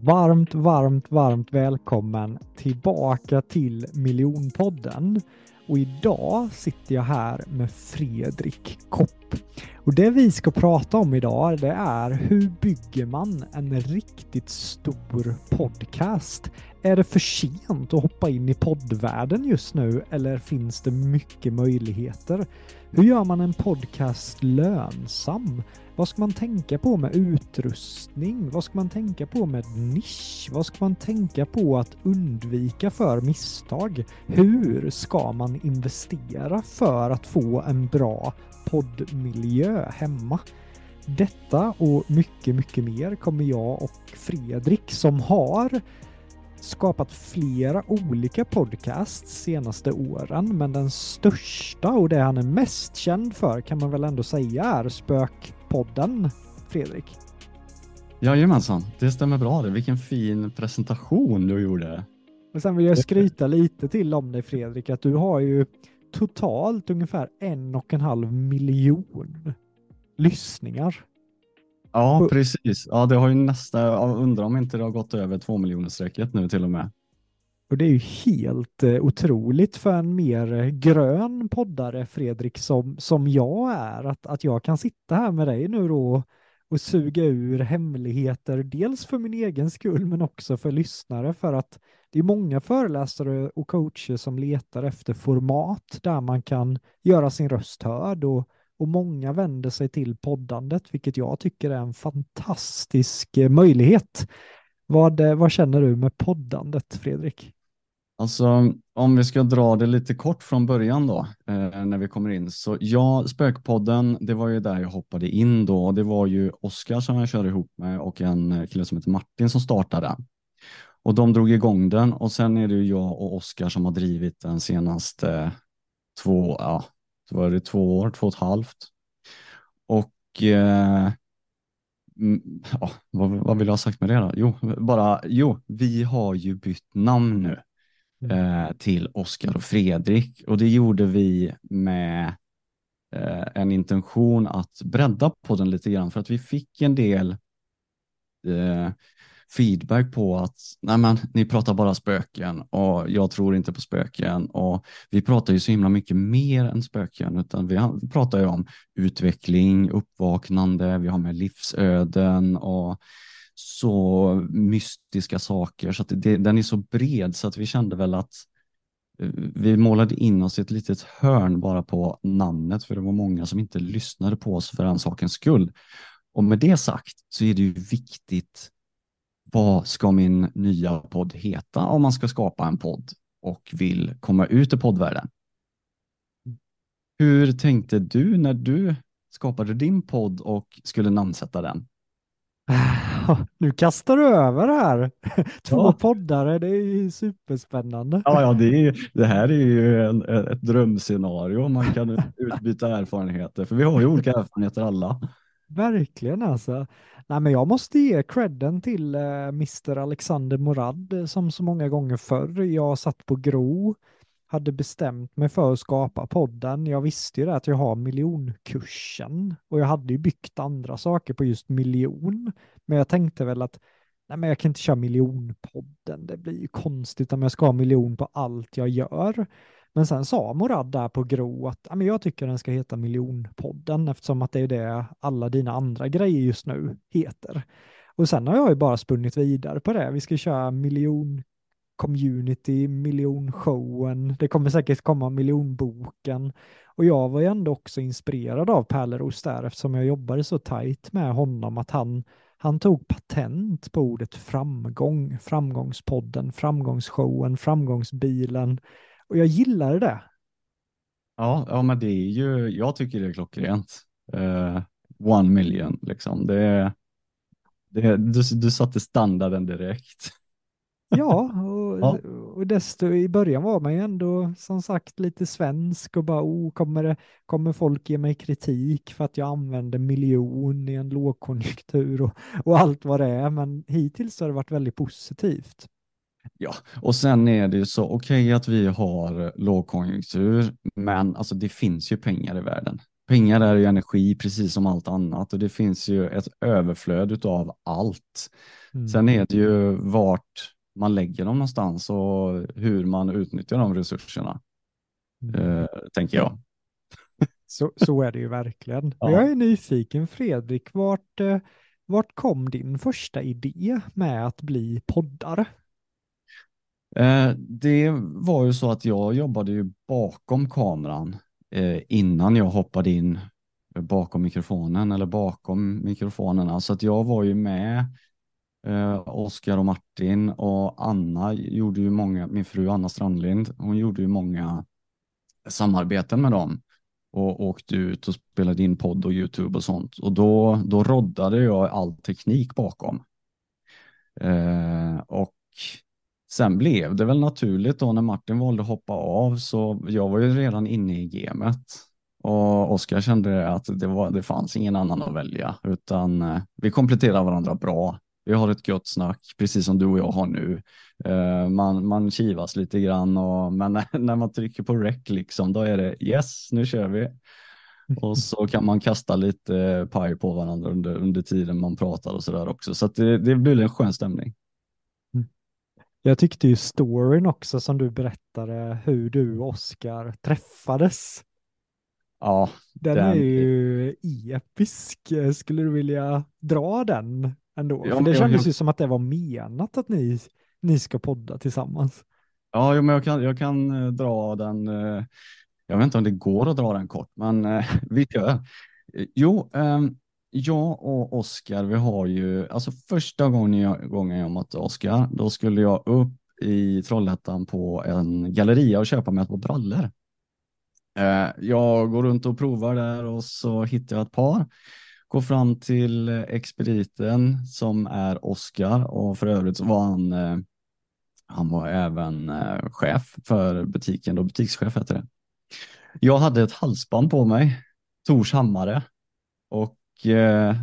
Varmt, varmt, varmt välkommen tillbaka till Miljonpodden. Och idag sitter jag här med Fredrik Kopp. Och det vi ska prata om idag det är hur bygger man en riktigt stor podcast? Är det för sent att hoppa in i poddvärlden just nu eller finns det mycket möjligheter? Hur gör man en podcast lönsam? Vad ska man tänka på med utrustning? Vad ska man tänka på med nisch? Vad ska man tänka på att undvika för misstag? Hur ska man investera för att få en bra poddmiljö hemma? Detta och mycket, mycket mer kommer jag och Fredrik som har skapat flera olika podcasts senaste åren, men den största och det han är mest känd för kan man väl ändå säga är Spökpodden, Fredrik? Jajamensan, det stämmer bra det. Vilken fin presentation du gjorde. Och sen vill jag skryta lite till om dig Fredrik, att du har ju totalt ungefär en och en halv miljon lyssningar Ja, precis. Ja, det har ju nästan, jag undrar om inte det har gått över två miljoner strecket nu till och med. Och det är ju helt eh, otroligt för en mer eh, grön poddare, Fredrik, som, som jag är, att, att jag kan sitta här med dig nu då och suga ur hemligheter, dels för min egen skull, men också för lyssnare, för att det är många föreläsare och coacher som letar efter format där man kan göra sin röst hörd och och många vänder sig till poddandet, vilket jag tycker är en fantastisk eh, möjlighet. Vad, eh, vad känner du med poddandet, Fredrik? Alltså, om vi ska dra det lite kort från början då, eh, när vi kommer in. Så ja, Spökpodden, det var ju där jag hoppade in då. Det var ju Oskar som jag körde ihop med och en eh, kille som heter Martin som startade. Och de drog igång den och sen är det ju jag och Oskar som har drivit den senaste två, ja, var det två år, två och ett halvt. Och eh, ja, vad, vad, vill jag ha sagt med det då? Jo, bara, jo, vi har ju bytt namn nu mm. eh, till Oskar och Fredrik och det gjorde vi med eh, en intention att bredda på den lite grann för att vi fick en del eh, feedback på att nej men, ni pratar bara spöken och jag tror inte på spöken och vi pratar ju så himla mycket mer än spöken utan vi pratar ju om utveckling, uppvaknande, vi har med livsöden och så mystiska saker så att det, den är så bred så att vi kände väl att eh, vi målade in oss i ett litet hörn bara på namnet för det var många som inte lyssnade på oss för den sakens skull. Och med det sagt så är det ju viktigt vad ska min nya podd heta om man ska skapa en podd och vill komma ut i poddvärlden? Hur tänkte du när du skapade din podd och skulle namnsätta den? Nu kastar du över här. Två ja. poddare, det är ju superspännande. Ja, ja det, är, det här är ju en, ett drömscenario. Man kan utbyta erfarenheter, för vi har ju olika erfarenheter alla. Verkligen alltså. Nej, men jag måste ge credden till eh, Mr Alexander Morad eh, som så många gånger förr. Jag satt på Gro. hade bestämt mig för att skapa podden. Jag visste ju det att jag har miljonkursen och jag hade ju byggt andra saker på just miljon. Men jag tänkte väl att nej, men jag kan inte köra miljonpodden. Det blir ju konstigt om jag ska ha miljon på allt jag gör. Men sen sa Morad där på Gro att men jag tycker den ska heta miljonpodden eftersom att det är det alla dina andra grejer just nu heter. Och sen har jag ju bara spunnit vidare på det. Vi ska köra miljon community, miljonshowen, det kommer säkert komma miljonboken. Och jag var ju ändå också inspirerad av Pärleros där eftersom jag jobbade så tajt med honom att han, han tog patent på ordet framgång, framgångspodden, framgångsshowen, framgångsbilen. Och jag gillade det. Ja, ja men det är ju, jag tycker det är klockrent. Uh, one million liksom. Det, det, du, du satte standarden direkt. Ja, och, ja. och desto i början var man ju ändå som sagt lite svensk och bara oh, kommer, det, kommer folk ge mig kritik för att jag använder miljon i en lågkonjunktur och, och allt vad det är. Men hittills har det varit väldigt positivt. Ja, och sen är det ju så okej okay att vi har lågkonjunktur, men alltså det finns ju pengar i världen. Pengar är ju energi precis som allt annat och det finns ju ett överflöd av allt. Mm. Sen är det ju vart man lägger dem någonstans och hur man utnyttjar de resurserna, mm. eh, tänker jag. Så, så är det ju verkligen. Ja. Jag är nyfiken Fredrik, vart, eh, vart kom din första idé med att bli poddare? Eh, det var ju så att jag jobbade ju bakom kameran eh, innan jag hoppade in bakom mikrofonen eller bakom mikrofonerna. Så att jag var ju med eh, Oskar och Martin och Anna gjorde ju många, min fru Anna Strandlind, hon gjorde ju många samarbeten med dem och åkte ut och spelade in podd och Youtube och sånt. Och då, då roddade jag all teknik bakom. Eh, och sen blev det väl naturligt då när Martin valde att hoppa av så jag var ju redan inne i gamet. Och Oskar kände att det, var, det fanns ingen annan att välja utan eh, vi kompletterar varandra bra. Vi har ett gott snack, precis som du och jag har nu. Eh, man, man kivas lite grann, och, men när man trycker på rec, liksom, då är det yes, nu kör vi. Och så kan man kasta lite paj på varandra under, under tiden man pratar och så där också. Så det, det blir en skön stämning. Jag tyckte ju storyn också som du berättade hur du och Oskar träffades. Ja, den, den är ju episk. Skulle du vilja dra den? ändå. Ja, För det kändes jag, ju som att det var menat att ni, ni ska podda tillsammans. Ja, men jag kan, jag kan eh, dra den. Eh, jag vet inte om det går att dra den kort, men eh, vi kör. Jo, ehm, jag och Oskar, vi har ju, alltså första gången jag, gången jag mötte Oskar, då skulle jag upp i Trollhättan på en galleria och köpa mig ett par brallor. Eh, jag går runt och provar där och så hittar jag ett par Går fram till expediten som är Oskar och för övrigt så var han, eh, han var även eh, chef för butiken, då butikschef heter det. Jag hade ett halsband på mig, Tors hammare och Eh,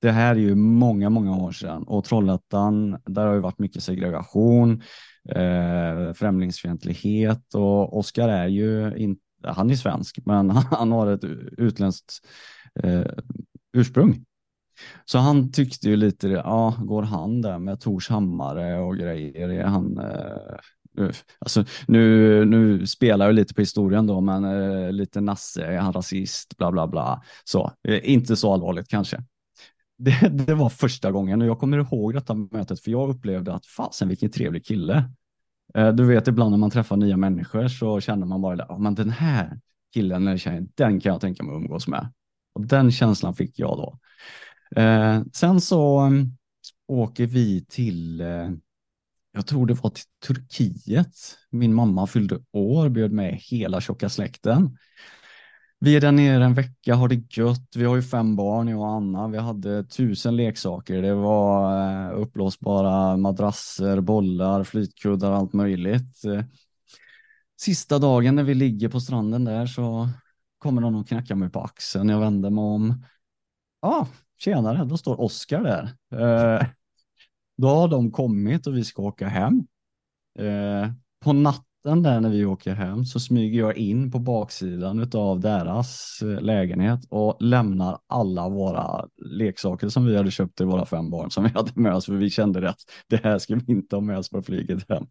det här är ju många, många år sedan och Trollhättan, där har ju varit mycket segregation, eh, främlingsfientlighet och Oskar är ju inte, han är svensk, men han har ett utländskt eh, ursprung. Så han tyckte ju lite, ja, går han där med Tors hammare och grejer? Är han, eh, alltså, nu, nu spelar jag lite på historien då, men eh, lite nasse, är han rasist, bla bla bla. Så, eh, inte så allvarligt kanske. Det, det, var första gången och jag kommer ihåg detta mötet för jag upplevde att fasen vilken trevlig kille. Eh, du vet ibland när man träffar nya människor så känner man bara, ja men den här killen eller tjejen, den kan jag tänka mig att umgås med. Och den känslan fick jag då. Eh, sen så mm, åker vi till, eh, jag tror det var till Turkiet. Min mamma fyllde år, bjöd med hela tjocka släkten. Vi är där nere en vecka, har det gött. Vi har ju fem barn, jag och Anna. Vi hade tusen leksaker. Det var eh, uppblåsbara madrasser, bollar, flytkuddar, allt möjligt. Sista dagen när vi ligger på stranden där så kommer någon och knackar mig på axeln. Jag vänder mig om. Ja, ah, tjenare, då står Oskar där. Eh, då har de kommit och vi ska åka hem. Eh, på natten där när vi åker hem så smyger jag in på baksidan av deras eh, lägenhet och lämnar alla våra leksaker som vi hade köpt till våra fem barn som vi hade med oss för vi kände att det här ska vi inte ha med oss på flyget hem.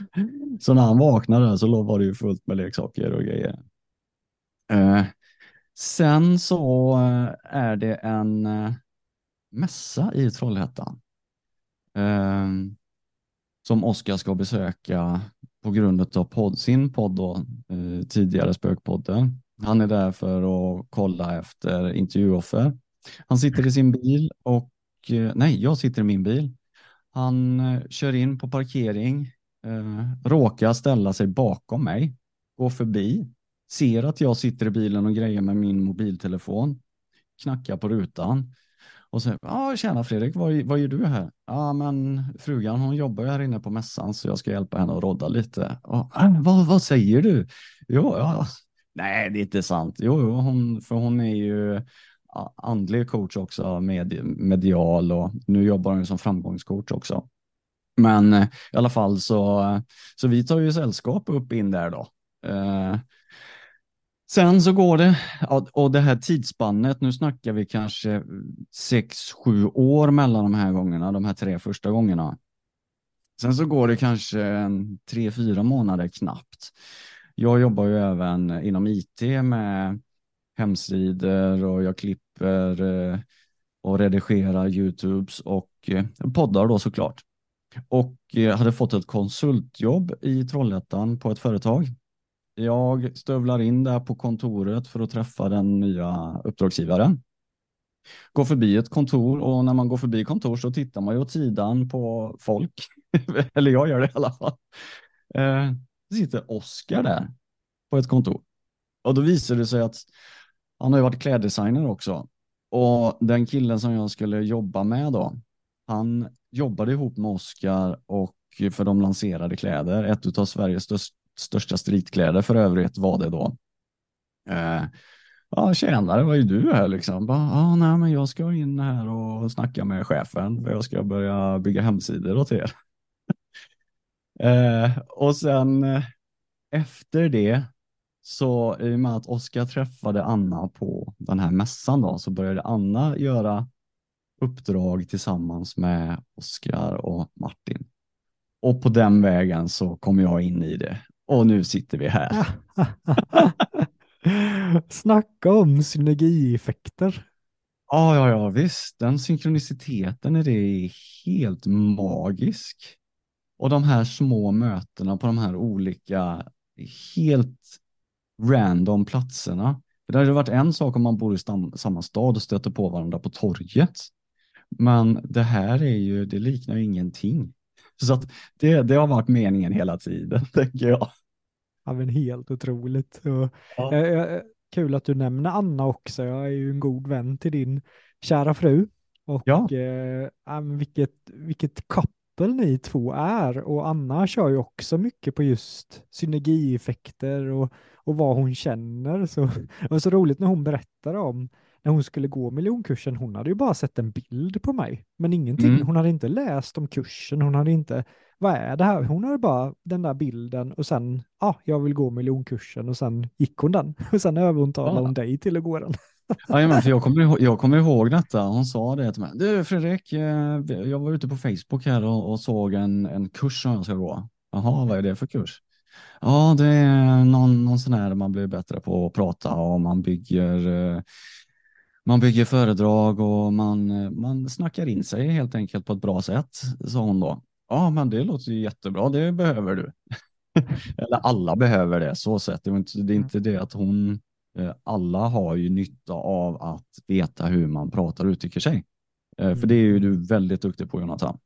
Så när han vaknade så var det ju fullt med leksaker och grejer. Eh, sen så eh, är det en eh, mässa i Trollhättan Ehm, som Oskar ska besöka på grund av podd, sin podd då, eh, tidigare Spökpodden. Han är där för att kolla efter intervjuoffer. Han sitter i sin bil och eh, nej, jag sitter i min bil. Han eh, kör in på parkering, eh, råkar ställa sig bakom mig, går förbi, ser att jag sitter i bilen och grejer med min mobiltelefon, knackar på rutan och så, ja tjena Fredrik, vad, vad gör du här? Ja men frugan hon jobbar ju här inne på mässan så jag ska hjälpa henne att rodda lite. Och, vad, vad säger du? Jo, ja. Nej, det är inte sant. Jo, hon, för hon är ju andlig coach också, med, medial och nu jobbar hon som framgångscoach också. Men eh, i alla fall så, så vi tar ju sällskap upp in där då. Eh, Sen så går det, och det här tidsspannet, nu snackar vi kanske sex, sju år mellan de här gångerna, de här tre första gångerna. Sen så går det kanske tre, fyra månader knappt. Jag jobbar ju även inom IT med hemsidor och jag klipper eh, och redigerar Youtubes och eh, poddar då såklart. Och eh, hade fått ett konsultjobb i Trollhättan på ett företag jag stövlar in där på kontoret för att träffa den nya uppdragsgivaren. Går förbi ett kontor och när man går förbi kontor så tittar man ju åt sidan på folk. Eller jag gör det i alla fall. Eh, det sitter Oskar där på ett kontor. Och då visar det sig att han har ju varit kläddesigner också. Och den killen som jag skulle jobba med då, han jobbade ihop med Oskar och för de lanserade kläder, ett av Sveriges största stritkläder för övrigt var det då. Eh, ja, tjänare, vad är du här liksom? Bara, ah, nej, men jag ska in här och snacka med chefen för jag ska börja bygga hemsidor åt er. eh, och sen eh, efter det så i och med att Oskar träffade Anna på den här mässan då, så började Anna göra uppdrag tillsammans med Oskar och Martin. Och på den vägen så kom jag in i det och nu sitter vi här. Snacka om synergieffekter. Ja, ja, ja, visst. Den synkroniciteten är det helt magisk. Och de här små mötena på de här olika helt random platserna. Det hade varit en sak om man bor i samma stad och stöter på varandra på torget. Men det här är ju, det liknar ingenting. Så att det, det har varit meningen hela tiden, tänker jag. Ja, men helt otroligt. Och, ja. eh, kul att du nämner Anna också. Jag är ju en god vän till din kära fru. Och ja. eh, vilket, vilket couple ni två är. Och Anna kör ju också mycket på just synergieffekter och, och vad hon känner. Så, det var så roligt när hon berättade om när hon skulle gå miljonkursen, hon hade ju bara sett en bild på mig, men ingenting. Mm. Hon hade inte läst om kursen, hon hade inte, vad är det här? Hon hade bara den där bilden och sen, ja, ah, jag vill gå miljonkursen och sen gick hon den och sen övertalade ja. hon dig till att gå den. Ja, men för jag, kommer ihåg, jag kommer ihåg detta. Hon sa det till mig. Du Fredrik, eh, jag var ute på Facebook här och, och såg en, en kurs som jag ska gå. Jaha, vad är det för kurs? Ja, det är någon, någon sån här man blir bättre på att prata och man bygger eh, man bygger föredrag och man, man snackar in sig helt enkelt på ett bra sätt, sa hon då. Ja, men det låter ju jättebra, det behöver du. Eller alla behöver det, så sett. Det är inte det, är inte det att hon, eh, alla har ju nytta av att veta hur man pratar och uttrycker sig. Eh, för det är ju du väldigt duktig på, Jonathan.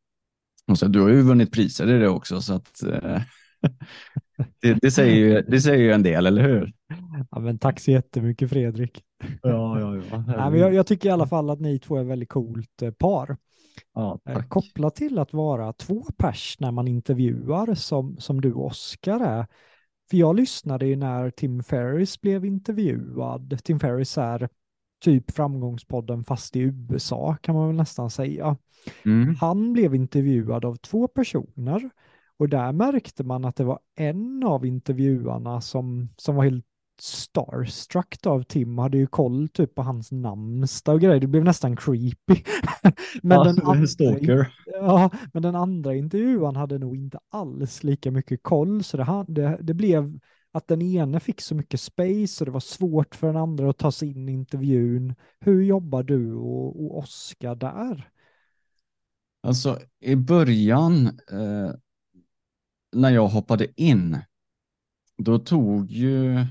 Och så, du har ju vunnit priser i det också, så att eh, det, det, säger ju, det säger ju en del, eller hur? Ja, men tack så jättemycket Fredrik. Ja, ja, ja. ja men jag, jag, tycker i alla fall att ni två är väldigt coolt eh, par. Ja, eh, Kopplat till att vara två pers när man intervjuar som, som du Oskar är. För jag lyssnade ju när Tim Ferris blev intervjuad. Tim Ferris är typ framgångspodden fast i USA kan man väl nästan säga. Mm. Han blev intervjuad av två personer Och där märkte man att det var en av intervjuarna som, som var helt starstruck av Tim hade ju koll typ på hans namnsdag och grejer. Det blev nästan creepy. men, Ja, den andra, ja, men den andra intervjuan hade nog inte alls lika mycket koll. Så det, det, det blev att den ene fick så mycket space och det var svårt för den andra att ta sig in i intervjun. Hur jobbar du och, och Oskar där? Alltså i början eh, när jag hoppade in, då tog ju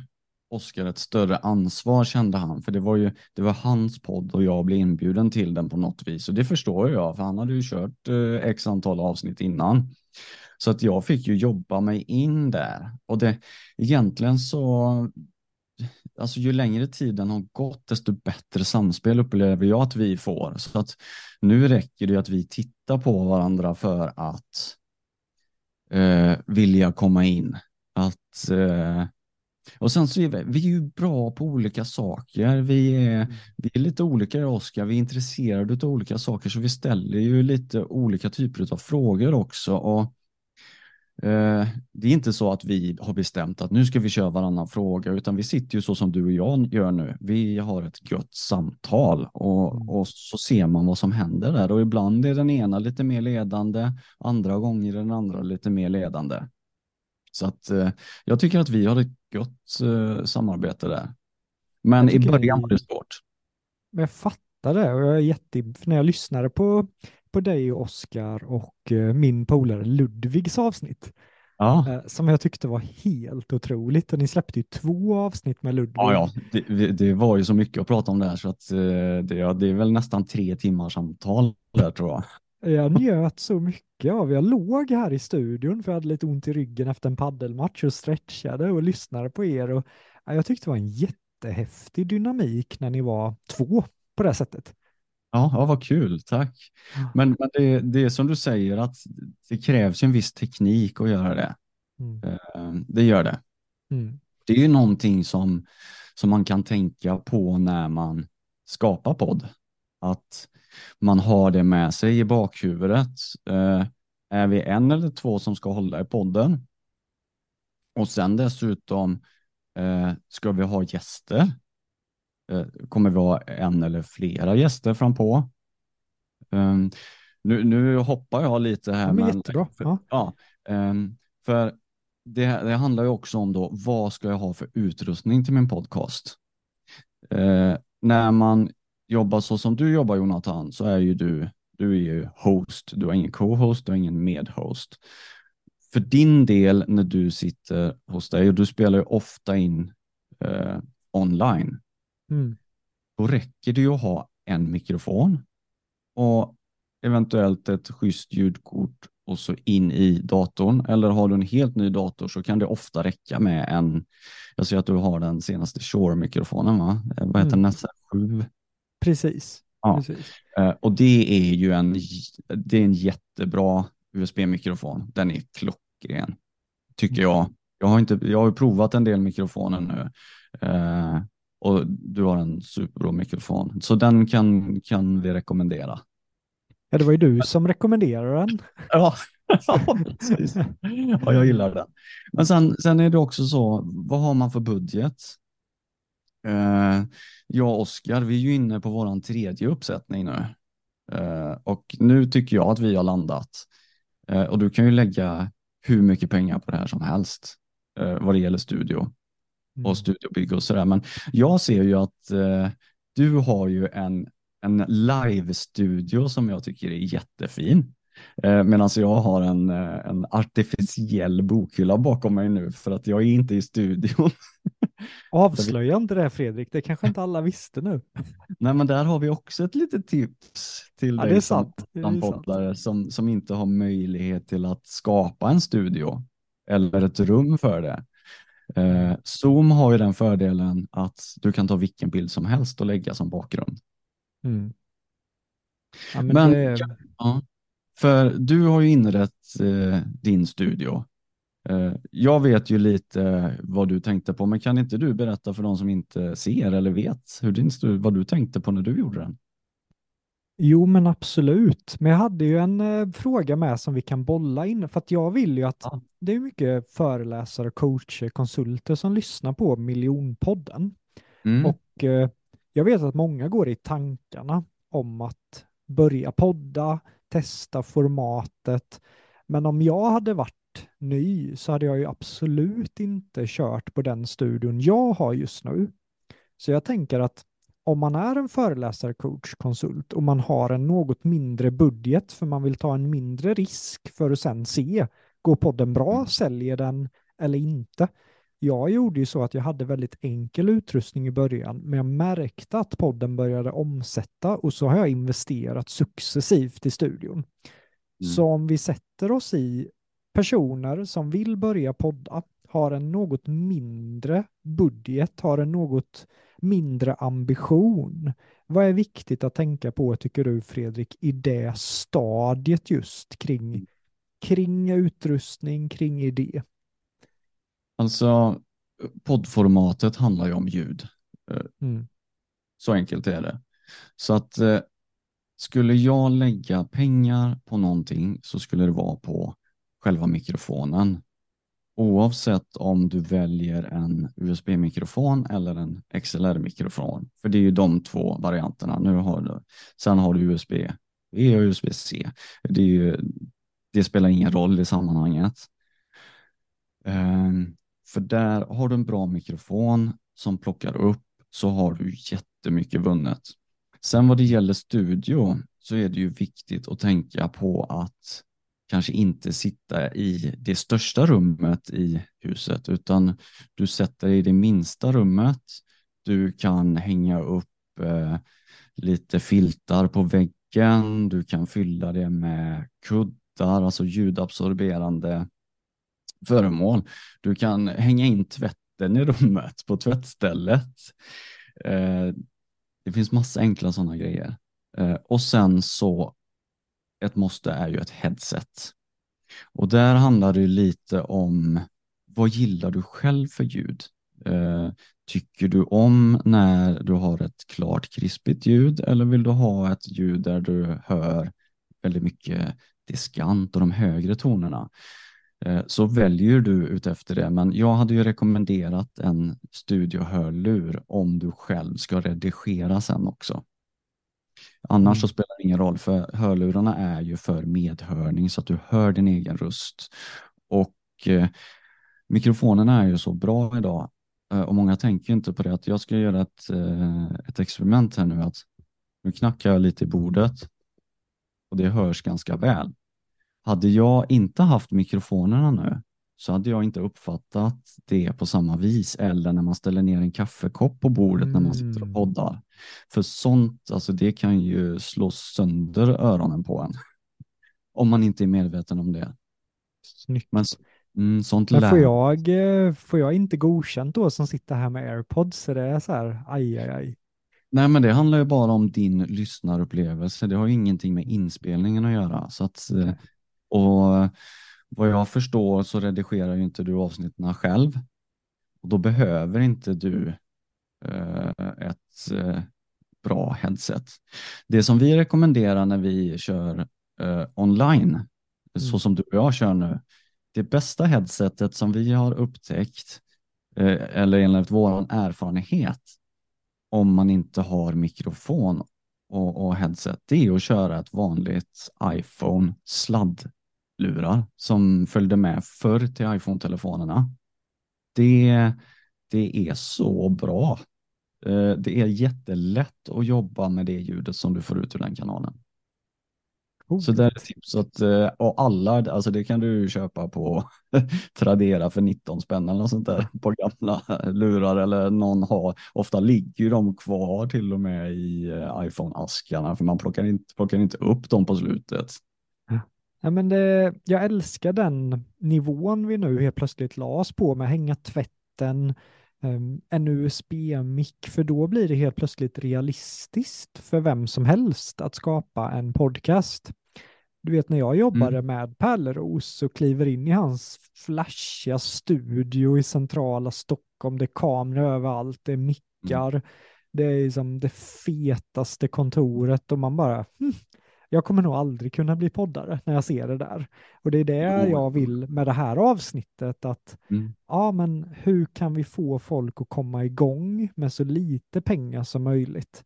Oskar ett större ansvar kände han, för det var ju det var hans podd och jag blev inbjuden till den på något vis och det förstår jag, för han hade ju kört eh, x antal avsnitt innan. Så att jag fick ju jobba mig in där och det egentligen så alltså ju längre tiden har gått, desto bättre samspel upplever jag att vi får. Så att nu räcker det att vi tittar på varandra för att eh, vilja komma in. Att, eh, och sen så är vi, vi är ju bra på olika saker. Vi är, vi är lite olika Oskar. Vi är intresserade av olika saker, så vi ställer ju lite olika typer av frågor också. Och Eh, det är inte så att vi har bestämt att nu ska vi köra varannan fråga, utan vi sitter ju så som du och jag gör nu. Vi har ett gött samtal Mm. och, och så ser man vad som händer där och ibland är den ena lite mer ledande, andra gånger är den andra lite mer ledande. Så att eh, jag tycker att vi har ett gott eh, samarbete där. Men i början var det svårt. Men jag fattar det och jag är jätte... För när jag lyssnade på, på dig och Oskar och eh, min polare Ludvigs avsnitt Ja, som jag tyckte var helt otroligt och ni släppte ju två avsnitt med Ludvig. ja, ja. Det, det var ju så mycket att prata om där så att det, det är väl nästan tre timmars samtal där tror jag. Jag njöt så mycket av, jag låg här i studion för jag hade lite ont i ryggen efter en paddelmatch och stretchade och lyssnade på er och ja, jag tyckte det var en jättehäftig dynamik när ni var två på det sättet. Ja, ja vad kul, tack. Men, men det, det är som du säger att det krävs en viss teknik att göra det. Mm. Eh, Det gör det. Mm. Det är ju någonting som, som man kan tänka på när man skapar podd. Att man har det med sig i bakhuvudet. Eh, Är vi en eller två som ska hålla i podden? Och sen dessutom, eh, ska vi ha gäster? Eh, Kommer vi ha en eller flera gäster frampå? Um, nu, nu hoppar jag lite här. Ja, men men- jättebra. För, Ja. ehm, för det, det handlar ju också om då, vad ska jag ha för utrustning till min podcast? Eh, när man jobbar så som du jobbar Jonathan, så är ju du, du är ju host, du har ingen co-host, du har ingen medhost. För din del när du sitter hos dig, och du spelar ju ofta in eh, online, Mm. då räcker det ju att ha en mikrofon och eventuellt ett schysst ljudkort och så in i datorn. Eller har du en helt ny dator så kan det ofta räcka med en, jag ser att du har den senaste Shure-mikrofonen va? Eh, Vad heter Mm. den? Nästa 7? Precis. Ja. Precis. Eh, Och det är ju en, det är en jättebra USB-mikrofon. Den är klockren, tycker jag. Jag har, inte, jag har provat en del mikrofoner nu eh, och du har en superbra mikrofon. Så den kan, kan vi rekommendera. Ja, det var ju du som rekommenderade den. Ja, ja, precis. Ja, jag gillar den. Men sen, sen är det också så, vad har man för budget? Eh, jag och Oskar, vi är ju inne på våran tredje uppsättning nu. Eh, och nu tycker jag att vi har landat. Eh, och du kan ju lägga hur mycket pengar på det här som helst vad det gäller studio Mm. och studiobygge och sådär. Men jag ser ju att du har ju en, en live-studio som jag tycker är jättefin. Eh, Medan jag har en, en artificiell bokhylla bakom mig nu för att jag är inte i studion. Avslöja inte det Fredrik, det kanske inte alla visste nu. Nej, men där har vi också ett litet tips till Ja, dig som poddare som, som inte har möjlighet till att skapa en studio eller ett rum för det. Eh, Zoom har ju den fördelen att du kan ta vilken bild som helst och lägga som bakgrund. Mm. Ja, men Men- det, Ja. För du har ju inrett eh, din studio. Eh, jag vet ju lite vad du tänkte på, men kan inte du berätta för de som inte ser eller vet hur din vad du tänkte på när du gjorde den? Jo, men absolut. Men jag hade ju en eh, fråga med som vi kan bolla in, för att jag vill ju att Ja. det är mycket föreläsare, coacher, konsulter som lyssnar på miljonpodden. Mm. Och eh, jag vet att många går i tankarna om att börja podda, testa formatet. Men om jag hade varit ny så hade jag ju absolut inte kört på den studion jag har just nu. Så jag tänker att om man är en föreläsare, coach, konsult och man har en något mindre budget för man vill ta en mindre risk för att sen se, går podden bra, Mm. säljer den eller inte? Jag gjorde ju så att jag hade väldigt enkel utrustning i början, men jag märkte att podden började omsätta och så har jag investerat successivt i studion. Mm. Så om vi sätter oss i personer som vill börja podda, har en något mindre budget, har en något mindre ambition. Vad är viktigt att tänka på, tycker du Fredrik, i det stadiet just kring, kring utrustning, kring idé? Alltså, poddformatet handlar ju om ljud. Mm. Så enkelt är det. Så att eh, skulle jag lägga pengar på någonting så skulle det vara på själva mikrofonen. Oavsett om du väljer en USB-mikrofon eller en XLR-mikrofon. För det är ju de två varianterna. Nu har du, sen har du USB-E och USB-C. Det, ju, det spelar ingen roll i sammanhanget. Ehm, för där har du en bra mikrofon som plockar upp så har du jättemycket vunnet. Sen vad det gäller studio så är det ju viktigt att tänka på att kanske inte sitta i det största rummet i huset utan du sätter dig i det minsta rummet. Du kan hänga upp eh, lite filtar på väggen. Du kan fylla det med kuddar, alltså ljudabsorberande föremål. Du kan hänga in tvätten i rummet på tvättstället. Eh, det finns massa enkla sådana grejer. Eh, och sen så ett måste är ju ett headset. Och där handlar det lite om vad gillar du själv för ljud? Eh, tycker du om när du har ett klart krispigt ljud eller vill du ha ett ljud där du hör väldigt mycket diskant och de högre tonerna? Eh, så väljer du utefter det, men jag hade ju rekommenderat en studiohörlur om du själv ska redigera sen också. Annars Mm. så spelar det ingen roll för hörlurarna är ju för medhörning så att du hör din egen röst. Och eh, mikrofonerna är ju så bra idag eh, och många tänker inte på det att jag ska göra ett, eh, ett experiment här nu att nu knackar jag lite i bordet och det hörs ganska väl. Hade jag inte haft mikrofonerna nu så hade jag inte uppfattat det på samma vis eller när man ställer ner en kaffekopp på bordet när man sitter och Mm. poddar. För sånt, alltså det kan ju slå sönder öronen på en. Om man inte är medveten om det. Snyggt. Men mm, sånt Men får jag, eh, får jag inte godkänt då som sitter här med airpods? Så det är så här, aj, aj, aj. Nej, men det handlar ju bara om din lyssnarupplevelse. Det har ju ingenting med inspelningen att göra. Så att, eh, och vad jag förstår så redigerar ju inte du avsnitten själv. Och då behöver inte du eh, ett eh, bra headset. Det som vi rekommenderar när vi kör eh, online, så Mm. som du och jag kör nu, det bästa headsetet som vi har upptäckt, eh, eller enligt vår erfarenhet, om man inte har mikrofon och, och headset, det är att köra ett vanligt iPhone sladdlurar som följde med förr till iPhone-telefonerna. Det, det är så bra. Eh, Det är jättelätt att jobba med det ljudet som du får ut ur den kanalen. Så det är tips att, eh, och alla, alltså det kan du köpa på Tradera för 19 spänn eller något sånt där på gamla lurar eller någon har, ofta ligger de kvar till och med i eh, iPhone-askarna för man plockar inte, plockar inte upp dem på slutet. Ja, men det, jag älskar den nivån vi nu helt plötsligt la oss på med hänga tvätten, em, en USB-mick, för då blir det helt plötsligt realistiskt för vem som helst att skapa en podcast. Du vet när jag jobbade med Pärleros och kliver in i hans flashiga studio i centrala Stockholm, det är kameror överallt, det är mickar. Det är liksom det fetaste kontoret och man bara, hm, jag kommer nog aldrig kunna bli poddare när jag ser det där. Och det är det jag vill med det här avsnittet, att Mm. ja, men hur kan vi få folk att komma igång med så lite pengar som möjligt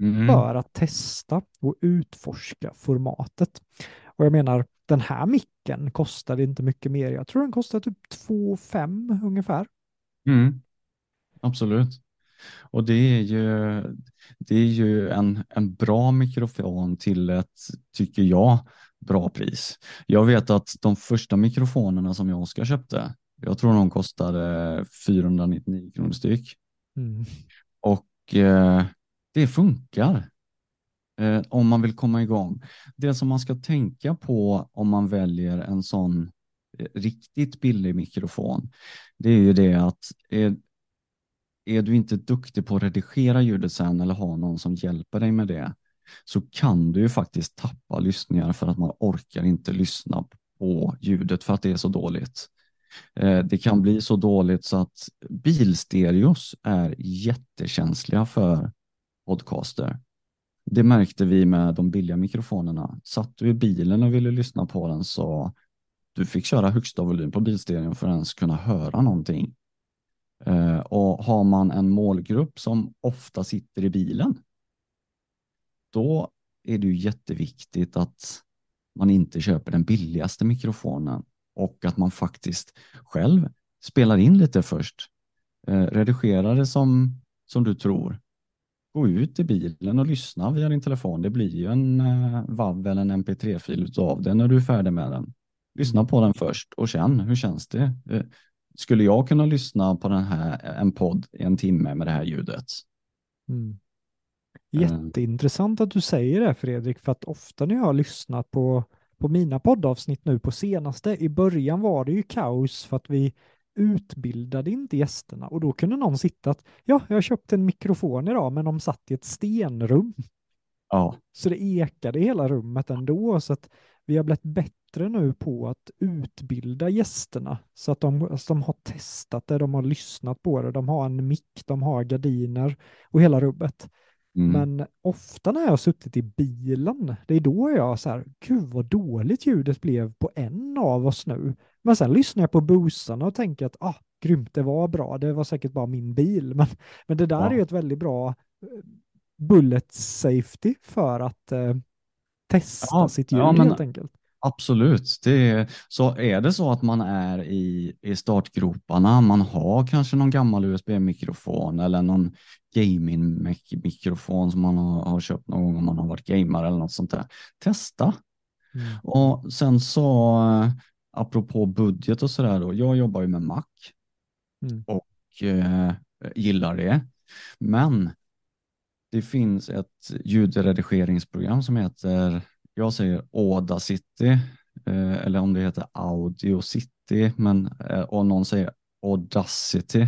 Mm. för att testa och utforska formatet. Och jag menar, den här micken kostade inte mycket mer. Jag tror den kostar typ 2 5 ungefär. Mm. Absolut. Och det är ju, det är ju en, en bra mikrofon till ett, tycker jag, bra pris. Jag vet att de första mikrofonerna som jag och Oskar köpte, jag tror de kostade 499 kronor styck. Mm. Och eh, det funkar eh, om man vill komma igång. Det som man ska tänka på om man väljer en sån eh, riktigt billig mikrofon, det är ju det att är, är du inte duktig på att redigera ljudet sen eller har någon som hjälper dig med det, så kan du ju faktiskt tappa lyssningar för att man orkar inte lyssna på ljudet för att det är så dåligt. Eh, det kan bli så dåligt så att bilstereos är jättekänsliga för podcaster. Det märkte vi med de billiga mikrofonerna. Satt du i bilen och ville lyssna på den så du fick köra högsta volym på bilstereon för att ens kunna höra någonting. Eh, och har man en målgrupp som ofta sitter i bilen, då är det ju jätteviktigt att man inte köper den billigaste mikrofonen och att man faktiskt själv spelar in lite först. Eh, Redigera det som, som du tror. Gå ut i bilen och lyssna via din telefon. Det blir ju en eh, WAV eller en MP3-fil utav det när du är färdig med den. Lyssna på den först och känn, hur känns det? Eh, skulle jag kunna lyssna på den här, en podd i en timme med det här ljudet? Mm. Eh. Jätteintressant att du säger det Fredrik, för att ofta när jag har lyssnat på, på mina poddavsnitt nu på senaste, i början var det ju kaos för att vi utbildade inte gästerna och då kunde någon sitta att ja, jag har köpt en mikrofon idag, men de satt i ett stenrum. Ja, Så det ekade i hela rummet ändå, så att vi har blivit bättre nu på att utbilda gästerna så att de, alltså de har testat det, de har lyssnat på det, de har en mick, de har gardiner och hela rubbet. mm. Men ofta när jag har suttit i bilen, det är då jag så här, gud vad dåligt ljudet blev på en av oss nu. Men sen lyssnar jag på busarna och tänker att, ah, grymt, det var bra, det var säkert bara min bil. Men, men det där Ja. är ju ett väldigt bra eh, bullet safety för att eh, testa Ja, sitt ljud ja, men- helt enkelt. Absolut. Det så är det så att man är i, i startgroparna, man har kanske någon gammal USB-mikrofon eller någon gaming-mikrofon som man har, har köpt någon gång om man har varit gamare eller något sånt där. Testa. Mm. Och sen så, eh, apropå budget och sådär då, jag jobbar ju med Mac Mm. och eh, gillar det. Men det finns ett ljudredigeringsprogram som heter, jag säger Audacity, eh, eller om det heter Audio City, men, eh, och någon säger Audacity.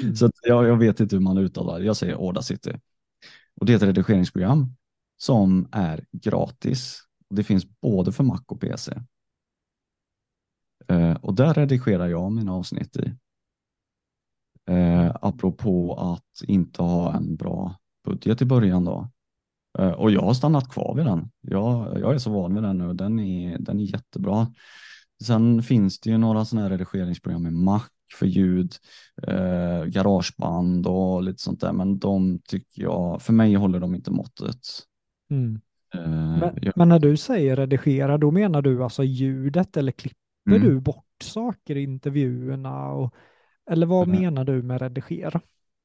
Mm. Så jag, jag vet inte hur man uttalar det, jag säger Audacity. Och det är ett redigeringsprogram som är gratis. Det finns både för Mac och PC. Eh, och där redigerar jag mina avsnitt i. Eh, apropå att inte ha en bra budget i början då. Eh, och jag har stannat kvar vid den. Jag, jag är så van vid den nu. Den är, den är jättebra. Sen finns det ju några sådana här redigeringsprogram med Mac för ljud, eh, garageband och lite sånt där. Men de tycker jag, för mig håller de inte måttet. Mm. Eh, Men, jag, men när du säger redigera, då menar du alltså ljudet eller klipper mm. du bort saker i intervjuerna? Och, eller vad Mm. menar du med redigera?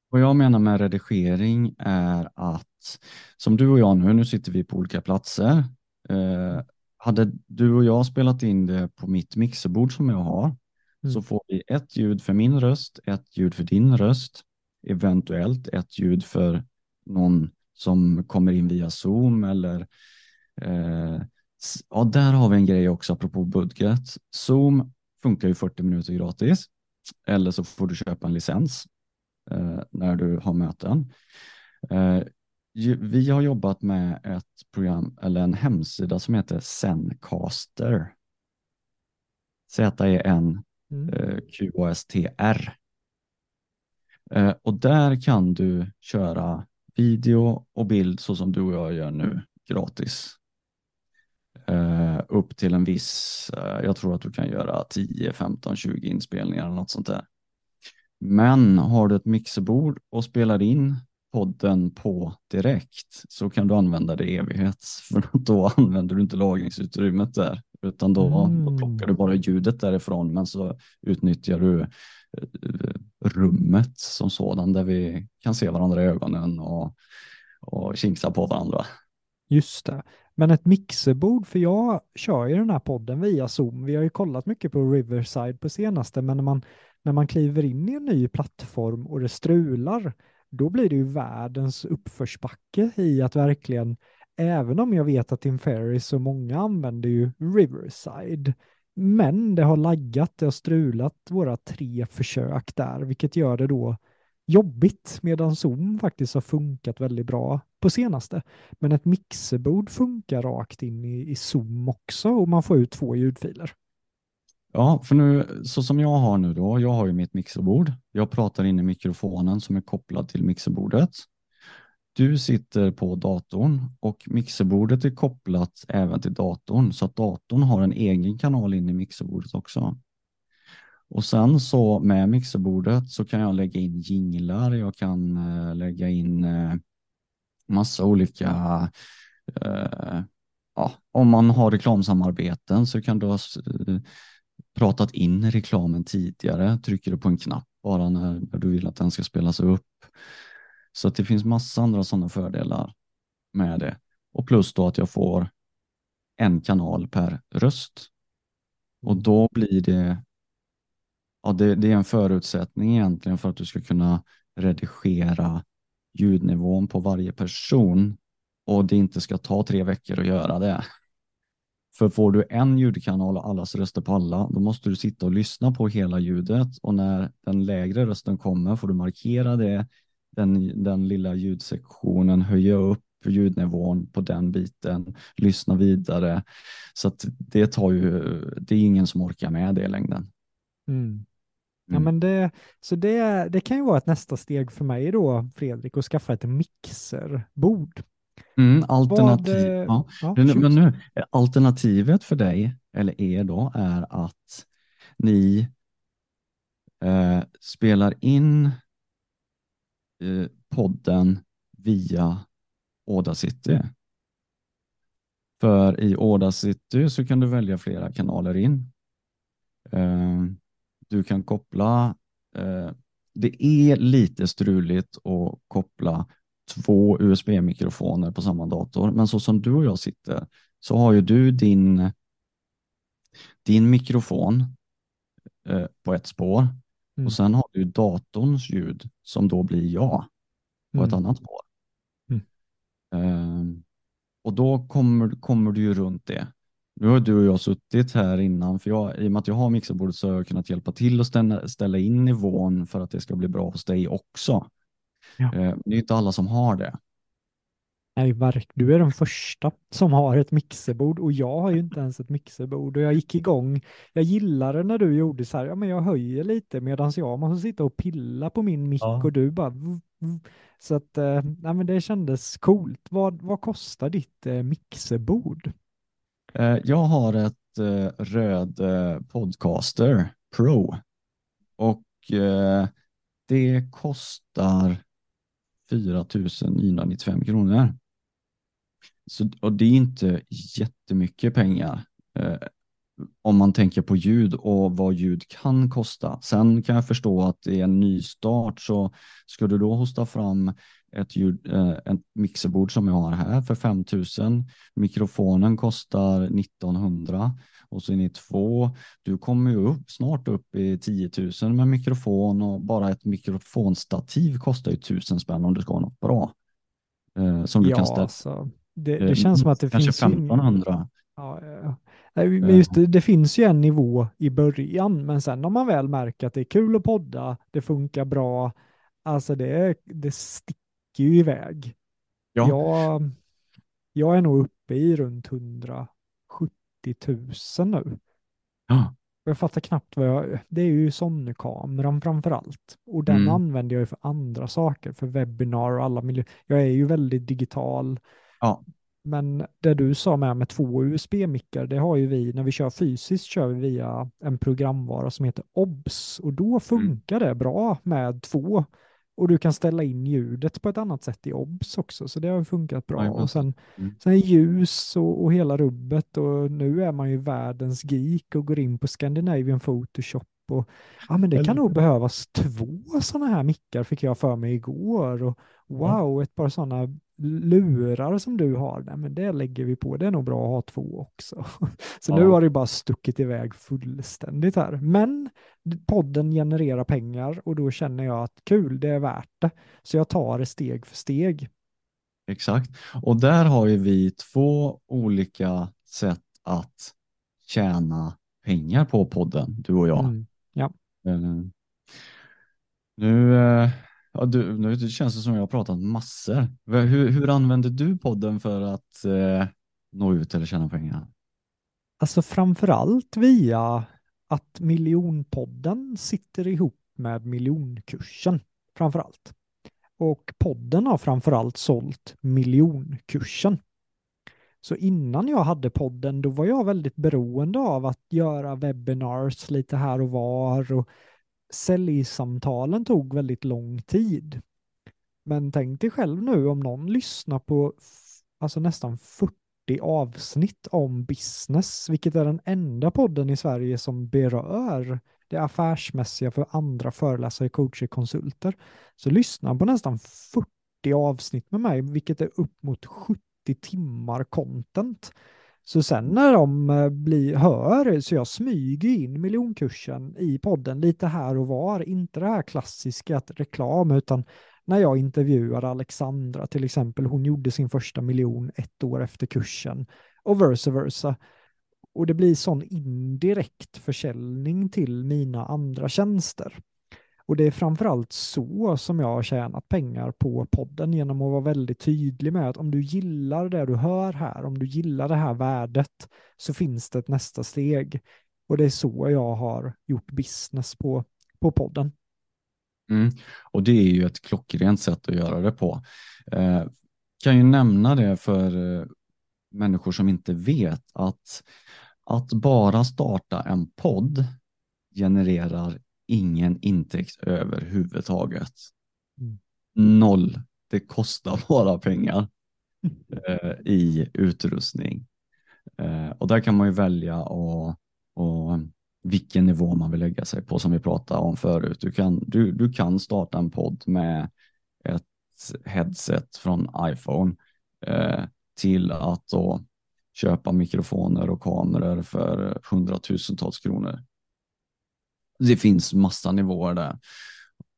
Vad jag menar med redigering är att som du och jag nu, nu sitter vi på olika platser. Eh, hade du och jag spelat in det på mitt mixerbord som jag har Mm. så får vi ett ljud för min röst, ett ljud för din röst, eventuellt ett ljud för någon som kommer in via Zoom eller eh, ja, där har vi en grej också apropå budget. Zoom funkar ju 40 minuter gratis eller så får du köpa en licens när du har möten. Eh, vi har jobbat med ett program eller en hemsida som heter Zencaster. Z-E-N Mm. eh, QASTR. Eh, och där kan du köra video och bild så som du och jag gör nu gratis. Eh, upp till en viss, eh, jag tror att du kan göra 10, 15, 20 inspelningar eller något sånt där. Men har du ett mixerbord och spelar in podden på direkt så kan du använda det i evighet. För då använder du inte lagringsutrymmet där utan då, Mm. då plockar du bara ljudet därifrån men så utnyttjar du eh, rummet som sådan där vi kan se varandra i ögonen och, och kinksa på varandra. Just det. Men ett mixerbord, för jag kör ju den här podden via Zoom. Vi har ju kollat mycket på Riverside på senaste, men när man, när man kliver in i en ny plattform och det strular, då blir det ju världens uppförsbacke i att verkligen, även om jag vet att Tim Ferris och många använder ju Riverside, men det har laggat, det har strulat våra tre försök där, vilket gör det då jobbigt, medan Zoom faktiskt har funkat väldigt bra på senaste. Men ett mixerbord funkar rakt in i, i Zoom också och man får ut två ljudfiler. Ja, för nu så som jag har nu då, jag har ju mitt mixerbord. Jag pratar in i mikrofonen som är kopplad till mixerbordet. Du sitter på datorn och mixerbordet är kopplat även till datorn så att datorn har en egen kanal in i mixerbordet också. Och sen så med mixerbordet så kan jag lägga in jinglar, jag kan eh, lägga in eh, massa olika eh, ja, om man har reklamsamarbeten så kan du ha eh, pratat in reklamen tidigare, trycker du på en knapp bara när, du vill att den ska spelas upp. Så att det finns massa andra sådana fördelar med det. Och plus då att jag får en kanal per röst. Och då blir det, ja det, det är en förutsättning egentligen för att du ska kunna redigera ljudnivån på varje person och det inte ska ta tre veckor att göra det. För får du en ljudkanal och allas röster på alla, då måste du sitta och lyssna på hela ljudet och när den lägre rösten kommer får du markera det, den, den lilla ljudsektionen, höja upp ljudnivån på den biten, lyssna vidare. Så att det tar ju, det är ingen som orkar med det i längden. Mm. Ja, Mm. men det, så det, det kan ju vara ett nästa steg för mig då, Fredrik, att skaffa ett mixerbord. Mm, Vad, alternativ, eh, ja. ja, Men, nu, alternativet för dig eller er då är att ni eh, spelar in eh, podden via Audacity. För i Audacity så kan du välja flera kanaler in. Eh, du kan koppla, eh, det är lite struligt att koppla två USB-mikrofoner på samma dator, men så som du och jag sitter så har ju du din, din mikrofon eh, på ett spår Mm. och sen har du datorns ljud som då blir jag på ett Mm. annat spår. Mm. Ehm, och då kommer, kommer du ju runt det. Nu har du och jag suttit här innan, för jag, i och med att jag har mixerbordet så har jag kunnat hjälpa till att ställa, ställa in nivån för att det ska bli bra hos dig också. Ja. Ehm, det är inte alla som har det. Nej, verk, du är den första som har ett mixerbord och jag har ju inte ens ett mixerbord och jag gick igång. Jag gillade när du gjorde så här, ja men jag höjer lite medan jag måste sitta och pilla på min mick Ja. och du bara så att, eh, nej men det kändes coolt. Vad, vad kostar ditt eh, mixerbord? Eh, Jag har ett eh, röd eh, Podcaster Pro och eh, det kostar 4 995 kronor. Så, och det är inte jättemycket pengar eh, om man tänker på ljud och vad ljud kan kosta. Sen kan jag förstå att det är en nystart så ska du då hosta fram ett, ljud, eh, ett mixerbord som jag har här för 5000 Mikrofonen kostar 1900 och så är ni två. Du kommer ju upp, snart upp i 10 000 med mikrofon och bara ett mikrofonstativ kostar ju 1000 spänn om du ska ha något bra. Eh, som du ja, kan ställa. alltså, det, Eh, det känns som att det Kanske finns in- 1500. Ja, ja, men just det, det finns ju en nivå i början, men sen om man väl märker att det är kul att podda, det funkar bra, alltså det, det sticker ju iväg. Ja. Jag, jag är nog uppe i runt 170 000 nu. Ja. Jag fattar knappt vad jag... Det är ju Sony-kameran framför allt. Och den Mm. använder jag ju för andra saker, för webbinar och alla miljö. Jag är ju väldigt digital. Ja. Men det du sa med med två USB-mickar, det har ju vi, när vi kör fysiskt kör vi via en programvara som heter OBS och då funkar det bra med två. Och du kan ställa in ljudet på ett annat sätt i OBS också, så det har funkat bra. Och sen, Mm. sen ljus och, och hela rubbet och nu är man ju världens geek och går in på Scandinavian Photoshop och ja men det kan nog behövas två sådana här mickar fick jag för mig igår och wow, ett par sådana lurar som du har, nej men det lägger vi på, det är nog bra att ha två också. Så nu Ja. har det bara stuckit iväg fullständigt här. Men podden genererar pengar och då känner jag att kul, det är värt det. Så jag tar det steg för steg. Exakt. Och där har ju vi två olika sätt att tjäna pengar på podden, du och jag. Mm. Eh, Nu, eh, ja, du, nu känns det som jag har pratat massor. Hur, hur använder du podden för att eh, nå ut eller tjäna pengar? Alltså framförallt via att miljonpodden sitter ihop med miljonkursen framförallt. Och podden har framförallt sålt miljonkursen. Så innan jag hade podden då var jag väldigt beroende av att göra webinars lite här och var och säljsamtalen tog väldigt lång tid. Men tänk dig själv nu om någon lyssnar på alltså nästan 40 avsnitt om business, vilket är den enda podden i Sverige som berör det affärsmässiga för andra föreläsare, coacher, konsulter. Så lyssna på nästan 40 avsnitt med mig, vilket är upp mot 70 timmar content. Så sen när de eh, blir, hör, så jag smyger in miljonkursen i podden lite här och var, inte det här klassiska att reklam, utan när jag intervjuade Alexandra till exempel, hon gjorde sin första miljon ett år efter kursen och versa versa. Och det blir sån indirekt försäljning till mina andra tjänster. Och det är framförallt så som jag har tjänat pengar på podden genom att vara väldigt tydlig med att om du gillar det du hör här, om du gillar det här värdet, så finns det ett nästa steg. Och det är så jag har gjort business på, på podden. Mm. Och det är ju ett klockrent sätt att göra det på. Eh, kan ju nämna det för eh, människor som inte vet att att bara starta en podd genererar ingen intäkt överhuvudtaget. Mm. Noll. Det kostar bara pengar eh, i utrustning. Eh, och där kan man ju välja och, och vilken nivå man vill lägga sig på som vi pratade om förut. Du kan, du, du kan starta en podd med ett headset från iPhone eh, till att då köpa mikrofoner och kameror för hundratusentals kronor. Det finns massa nivåer där.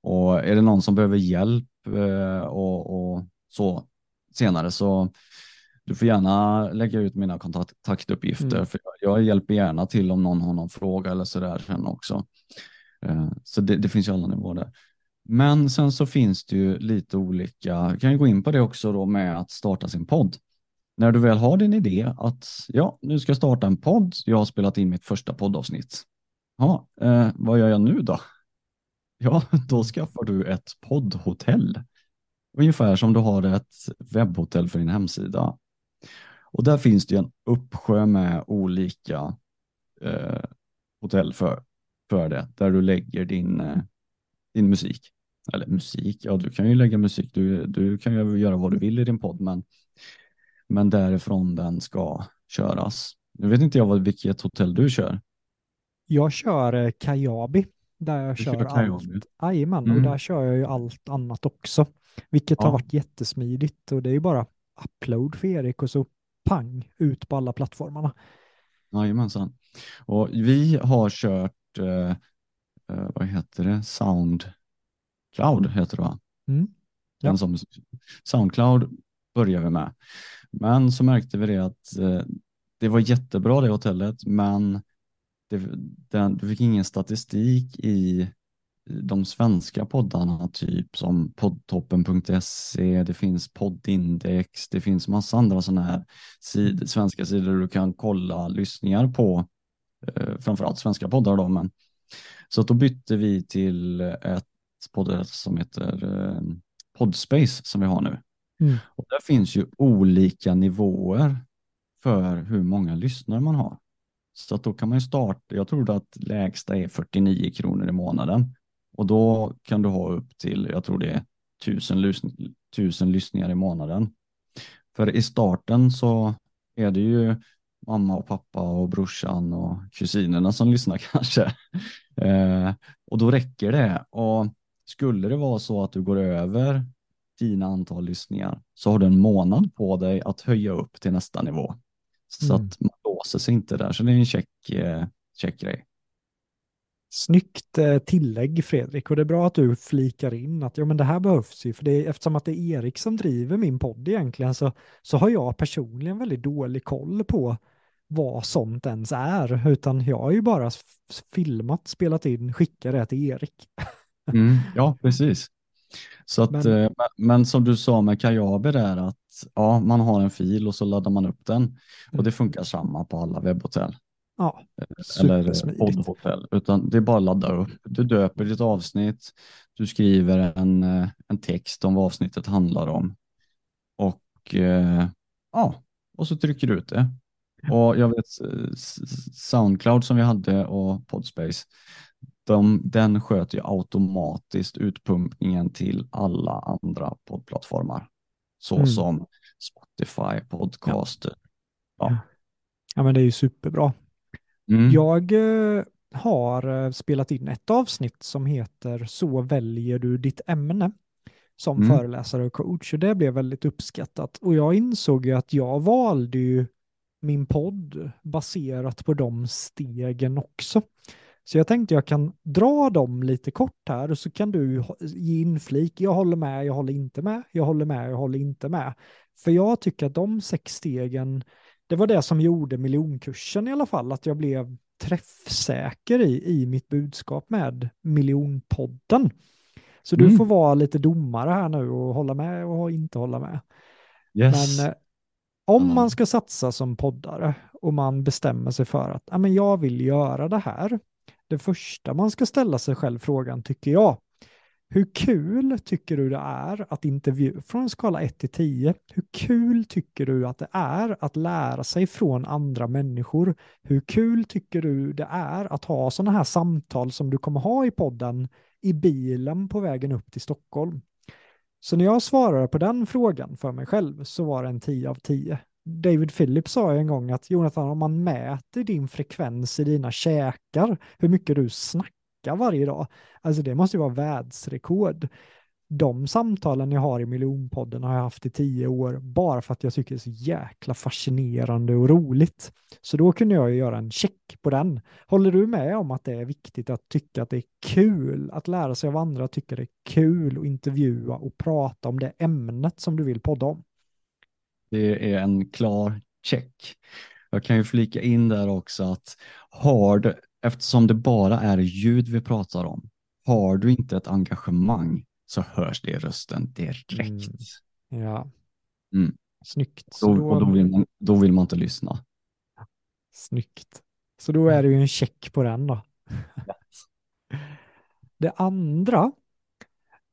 Och är det någon som behöver hjälp eh, och, och så senare så du får gärna lägga ut mina kontaktuppgifter Mm. för jag hjälper gärna till om någon har någon fråga eller så där sen också. Eh, Så det, det finns ju alla nivåer där. Men sen så finns det ju lite olika, kan ju gå in på det också då med att starta sin podd. När du väl har din idé att ja, nu ska jag starta en podd, jag har spelat in mitt första poddavsnitt. Ja, eh, vad gör jag nu då? Ja, då skaffar du ett poddhotell. Ungefär som du har ett webbhotell för din hemsida. Och där finns det en uppsjö med olika eh, hotell för, för det, där du lägger din, eh, din musik. Eller musik, ja du kan ju lägga musik, du, du kan ju göra vad du vill i din podd, men, men därifrån den ska köras. Nu vet inte jag vad, vilket hotell du kör. Jag kör eh, Kajabi där jag Du kör, allt. Jajamän, och Mm. där kör jag ju allt annat också. Vilket Ja. har varit jättesmidigt och det är ju bara upload för Erik och så pang ut på alla plattformarna. Jajamensan. Och vi har kört, eh, eh, vad heter det, Soundcloud heter det va? Mm. Ja. Den som, Soundcloud började vi med. Men så märkte vi det att eh, det var jättebra det hotellet, men det, den, du fick ingen statistik i de svenska poddarna, typ som poddtoppen.se, det finns poddindex, det finns massa andra sådana här sid, svenska sidor du kan kolla lyssningar på eh, framförallt svenska poddar då, men så att då bytte vi till ett podd som heter eh, Podspace som vi har nu. Mm. Och där finns ju olika nivåer för hur många lyssnare man har. Så då kan man ju starta, jag tror att lägsta är 49 kronor i månaden och då kan du ha upp till, jag tror det är tusen, lys tusen lyssningar i månaden. För i starten så är det ju mamma och pappa och brorsan och kusinerna som lyssnar kanske. Eh, och då räcker det. Och skulle det vara så att du går över dina antal lyssningar så har du en månad på dig att höja upp till nästa nivå. Så Mm. att man låser sig inte där. Så det är en check, eh, check grej. Snyggt eh, tillägg Fredrik och det är bra att du flikar in att ja, men det här behövs ju för det är, eftersom att det är Erik som driver min podd egentligen så, så har jag personligen väldigt dålig koll på vad sånt ens är utan jag har ju bara filmat, spelat in, skickat det till Erik. Mm, ja, precis. Så att, Men- men, men, som du sa med Kajabi där att ja, man har en fil och så laddar man upp den Mm. och det funkar samma på alla webbhotell Ja, eller supersmidigt. poddhotell, utan det är bara att ladda upp. Du döper ditt avsnitt, du skriver en, eh, en text om vad avsnittet handlar om och eh, ja, och så trycker du ut det. Och jag vet eh, Soundcloud som vi hade och Podspace, de, den sköter ju automatiskt utpumpningen till alla andra poddplattformar. Så Mm. som Spotify, Podcaster. Ja. Ja, men det är ju superbra. Mm. Jag eh, har eh, spelat in ett avsnitt som heter Så väljer du ditt ämne som Mm. föreläsare och coach och det blev väldigt uppskattat. Och jag insåg ju att jag valde ju min podd baserat på de stegen också. Så jag tänkte jag kan dra dem lite kort här och så kan du ge inflik. Jag håller med, jag håller inte med, jag håller med, jag håller inte med. För jag tycker att de sex stegen, det var det som gjorde miljonkursen i alla fall, att jag blev träffsäker i, i mitt budskap med miljonpodden. Så du Mm. får vara lite domare här nu och hålla med och inte hålla med. Yes. Men eh, om Mm. man ska satsa som poddare och man bestämmer sig för att "Ja, men jag vill göra det här. Det första man ska ställa sig själv frågan tycker jag. Hur kul tycker du det är att intervjua, från en skala 1 till 10, hur kul tycker du att det är att lära sig från andra människor? Hur kul tycker du det är att ha sådana här samtal som du kommer ha i podden i bilen på vägen upp till Stockholm? Så när jag svarade på den frågan för mig själv så var det en 10 av 10. David Phillips sa en gång att Jonathan, om man mäter din frekvens i dina käkar, hur mycket du snackar varje dag, alltså det måste ju vara världsrekord. De samtalen jag har i miljonpodden har jag haft i tio år bara för att jag tycker det är så jäkla fascinerande och roligt. Så då kunde jag ju göra en check på den. Håller du med om att det är viktigt att tycka att det är kul, att lära sig av andra tycka det är kul att intervjua och prata om det ämnet som du vill podda om? Det är en klar check. Jag kan ju flika in där också att har du, eftersom det bara är ljud vi pratar om, har du inte ett engagemang så hörs det i rösten direkt. Mm. Ja. Mm. Snyggt. Så Då, och då, vill man, då vill man inte lyssna. Snyggt. Så då är det ju en check på den då. Det andra,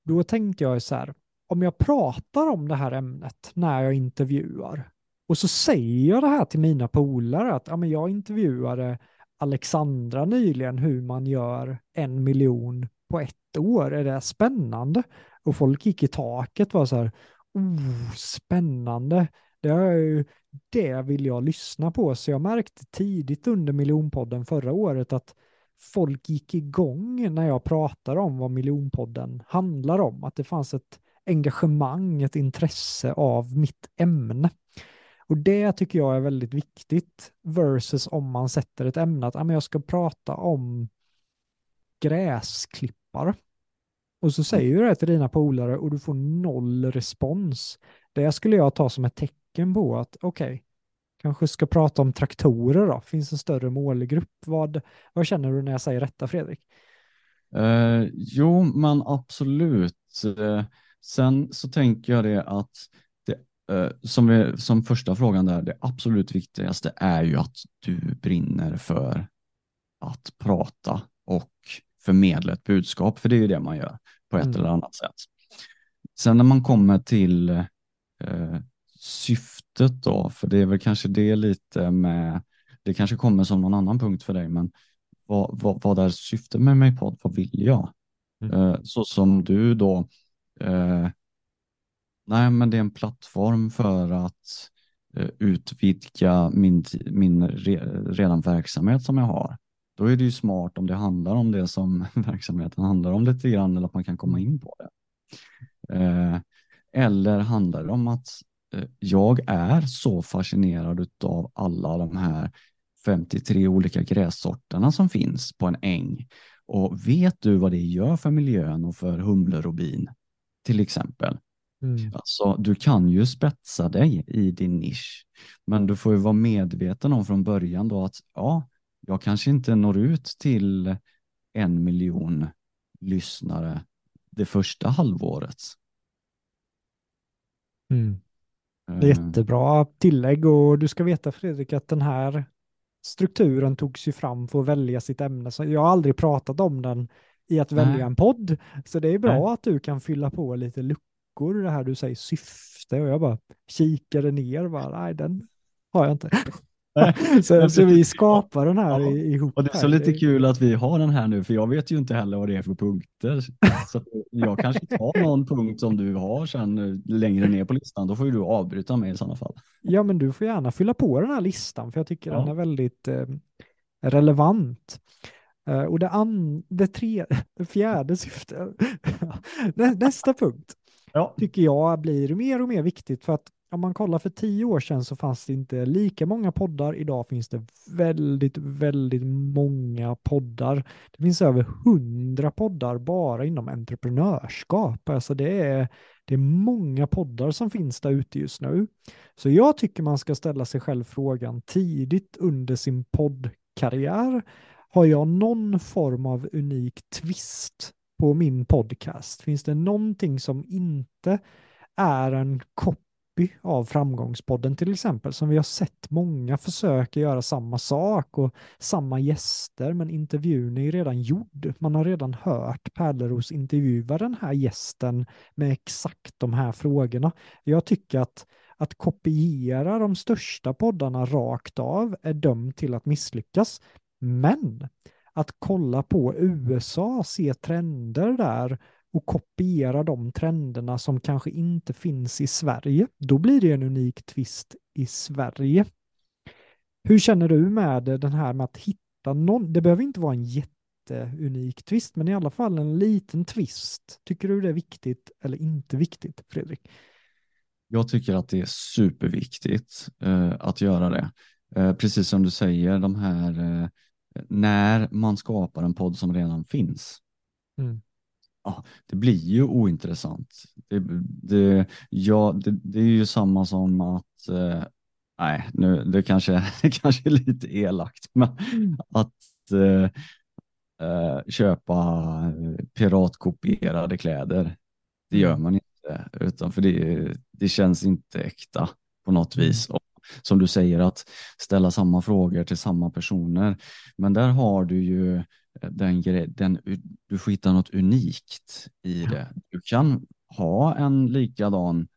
då tänkte jag så här, om jag pratar om det här ämnet när jag intervjuar och så säger jag det här till mina polare att ja, men jag intervjuade Alexandra nyligen hur man gör en miljon på ett år. Är det spännande? Och folk gick i taket var så här, oh, spännande. Det, är ju, det vill jag lyssna på. Så jag märkte tidigt under miljonpodden förra året att folk gick igång när jag pratade om vad miljonpodden handlar om. Att det fanns ett engagemang, ett intresse av mitt ämne. Och det tycker jag är väldigt viktigt versus om man sätter ett ämne att ah, men jag ska prata om gräsklippare. Och så säger du det till dina polare och du får noll respons. Det skulle jag ta som ett tecken på att okej, okay, kanske ska prata om traktorer då. Finns en större målgrupp. Vad, vad känner du när jag säger detta Fredrik? Eh, jo, men absolut. Eh, sen så tänker jag det att det, eh, som, vi, som första frågan där, det absolut viktigaste är ju att du brinner för att prata och förmedla ett budskap, för det är ju det man gör på ett Mm. eller annat sätt. Sen när man kommer till eh, syftet då, för det är väl kanske det lite med, det kanske kommer som någon annan punkt för dig, men vad, vad, vad är syftet med min podd? Vad vill jag? Mm. Eh, så som du då, eh, nej men det är en plattform för att eh, utvidga min, min re, redan verksamhet som jag har. Då är det ju smart om det handlar om det som verksamheten handlar om lite grann eller att man kan komma in på det. Eh, eller handlar det om att eh, jag är så fascinerad av alla de här 53 olika grässorterna som finns på en äng. Och vet du vad det gör för miljön och för humlor och bin? Till exempel. Mm. Alltså, du kan ju spetsa dig i din nisch, men du får ju vara medveten om från början då att ja, jag kanske inte når ut till en miljon lyssnare det första halvåret. Mm. Eh, jättebra tillägg och du ska veta Fredrik att den här strukturen togs ju fram för att välja sitt ämne. Så jag har aldrig pratat om den i att välja Nej. en podd. Så det är bra Nej. att du kan fylla på lite luckor, det här du säger syfte och jag bara kikade ner bara nej den har jag inte. Så, så vi skapar den här Ja, ihop. Och det är så här. lite kul att vi har den här nu, för jag vet ju inte heller vad det är för punkter. Så jag kanske tar någon punkt som du har sen eh, längre ner på listan, då får ju du avbryta mig i sådana fall. Ja, men du får gärna fylla på den här listan för jag tycker Ja. den är väldigt eh, relevant. Eh, och det, an, det, tre, det fjärde syftet, Nä, nästa punkt, Ja. tycker jag blir mer och mer viktigt för att om man kollar för tio år sedan så fanns det inte lika många poddar. Idag finns det väldigt, väldigt många poddar. Det finns över hundra poddar bara inom entreprenörskap. Alltså det är, det är många poddar som finns där ute just nu. Så jag tycker man ska ställa sig själv frågan tidigt under sin poddkarriär. Har jag någon form av unik twist på min podcast? Finns det någonting som inte är en copy av Framgångspodden till exempel, som vi har sett många försöka göra samma sak och samma gäster, men intervjun är ju redan gjord. Man har redan hört Pärleros intervjua den här gästen med exakt de här frågorna. Jag tycker att att kopiera de största poddarna rakt av är dömt till att misslyckas. Men att kolla på USA, se trender där och kopiera de trenderna som kanske inte finns i Sverige, då blir det en unik twist i Sverige. Hur känner du med den här med att hitta någon, det behöver inte vara en jätteunik twist, men i alla fall en liten twist. Tycker du det är viktigt eller inte viktigt, Fredrik? Jag tycker att det är superviktigt eh, att göra det. Eh, precis som du säger, de här eh, när man skapar en podd som redan finns. Mm. Ja, det blir ju ointressant. Det, det, ja, det, det är ju samma som att, eh, nej, nu, det kanske, det kanske är lite elakt, men att eh, eh, köpa piratkopierade kläder, det gör Mm. man inte, utan för det, det känns inte äkta på något Mm. vis. Och som du säger, att ställa samma frågor till samma personer. Men där har du ju den, grej- den du får hitta något unikt i det. Du kan ha en likadan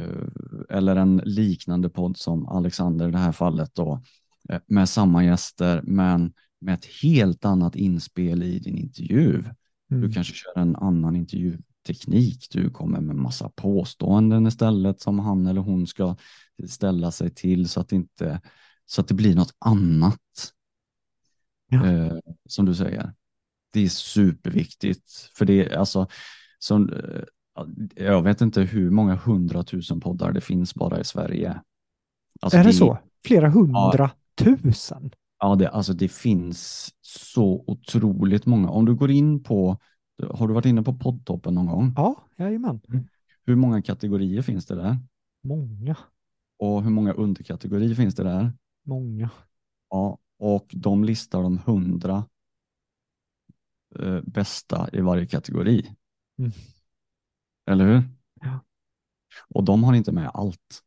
eh, eller en liknande podd som Alexander i det här fallet då eh, med samma gäster men med ett helt annat inspel i din intervju. Du Mm. kanske kör en annan intervjuteknik. Du kommer med massa påståenden istället som han eller hon ska ställa sig till så att, inte, så att det blir något annat. Ja. Eh, som du säger. Det är superviktigt. För det är alltså, som, eh, jag vet inte hur många hundratusen poddar det finns bara i Sverige. Alltså är det så? Flera hundra tusen? Ja, det, alltså det finns så otroligt många. Om du går in på, har du varit inne på poddtoppen någon gång? Ja, jajamän. Hur många kategorier finns det där? Många, Och hur många underkategorier finns det där? många. Ja, och de listar de hundra eh, bästa i varje kategori. Mm. Eller hur? Ja. Och de har inte med allt.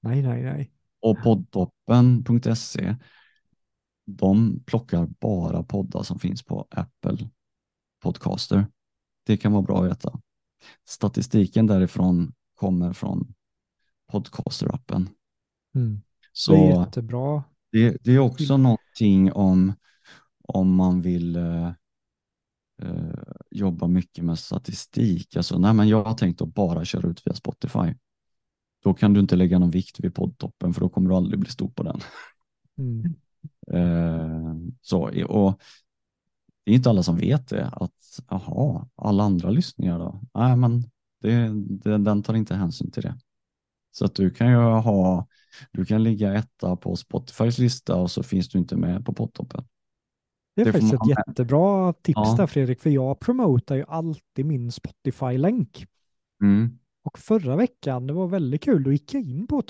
Nej, nej, nej. Och poddtoppen.se de plockar bara poddar som finns på Apple Podcaster. Det kan vara bra att veta. Statistiken därifrån kommer från Podcaster-appen. Mm. Så det är jättebra. Det, det är också mm. någonting om, om man vill eh, eh, jobba mycket med statistik. Alltså, nej, men jag har tänkt att bara köra ut via Spotify. Då kan du inte lägga någon vikt vid poddtoppen för då kommer du aldrig bli stor på den. Mm. eh, så, och det är inte alla som vet det, att aha, alla andra lyssningar då? Nej, men det, det, den tar inte hänsyn till det. Så att du kan ju ha, du kan ligga etta på Spotifys lista och så finns du inte med på poddtoppen. Det är det faktiskt ett jättebra tips ja. där Fredrik, för jag promotar ju alltid min Spotify-länk. Mm. Och förra veckan, det var väldigt kul, då gick jag in på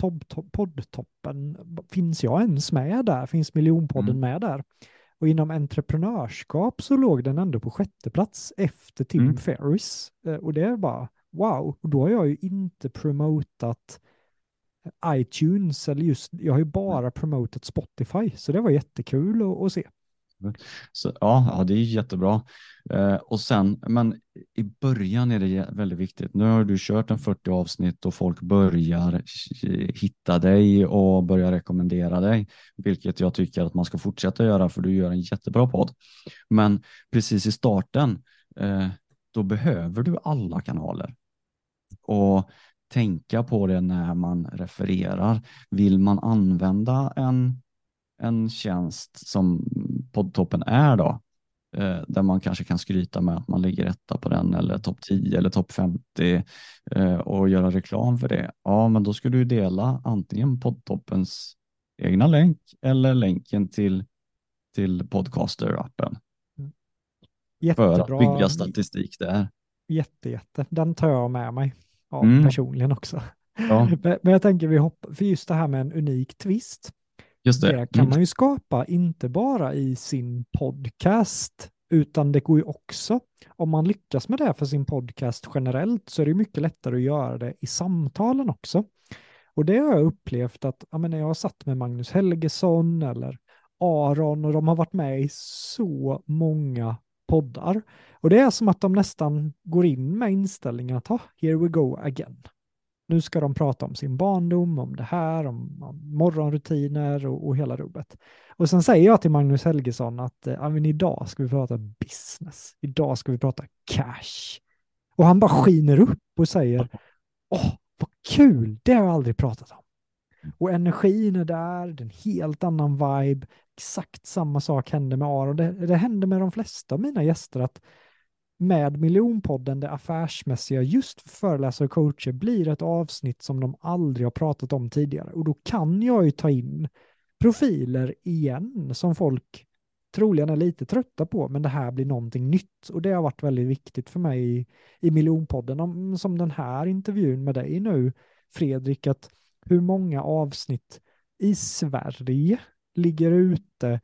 poddtoppen. Finns jag ens med där? Finns miljonpodden mm. med där? Och inom entreprenörskap så låg den ändå på sjätte plats efter Tim mm. Ferris. Eh, och det är bara wow, och då har jag ju inte promotat iTunes eller just, jag har ju bara promotat Spotify, så det var jättekul att, att se. Så, ja, ja, det är jättebra. Eh, och sen, men i början är det väldigt viktigt. Nu har du kört en 40 avsnitt och folk börjar eh, hitta dig och börjar rekommendera dig, vilket jag tycker att man ska fortsätta göra för du gör en jättebra podd. Men precis i starten, eh, då behöver du alla kanaler. Och tänka på det när man refererar. Vill man använda en en tjänst som poddtoppen är då, eh, där man kanske kan skryta med att man ligger etta på den eller topp 10 eller topp 50 eh, och göra reklam för det. Ja, men då ska du dela antingen poddtoppens egna länk eller länken till, till podcaster-appen. För att bygga statistik där. Jätte, jätte. Den tar jag med mig ja, mm. personligen också. Ja. Men jag tänker vi hoppar, för just det här med en unik twist Just det. det kan mm. man ju skapa inte bara i sin podcast, utan det går ju också, om man lyckas med det för sin podcast generellt, så är det mycket lättare att göra det i samtalen också. Och det har jag upplevt att jag, menar, jag har satt med Magnus Helgesson eller Aron och de har varit med i så många poddar. Och det är som att de nästan går in med inställningen att, ha, here we go again. Nu ska de prata om sin barndom, om det här, om, om morgonrutiner och, och, hela rubbet. Och sen säger jag till Magnus Helgesson att eh, men idag ska vi prata business. Idag ska vi prata cash. Och han bara skiner upp och säger åh, vad kul, det har jag aldrig pratat om. Och energin är där, det är en helt annan vibe. Exakt samma sak händer med Aron. Det, det händer med de flesta av mina gäster att med miljonpodden, det affärsmässiga just för föreläsare och coacher blir ett avsnitt som de aldrig har pratat om tidigare. Och då kan jag ju ta in profiler igen som folk troligen är lite trötta på, men det här blir någonting nytt. Och det har varit väldigt viktigt för mig i, i miljonpodden, om, som den här intervjun med dig nu, Fredrik, att hur många avsnitt i Sverige ligger ute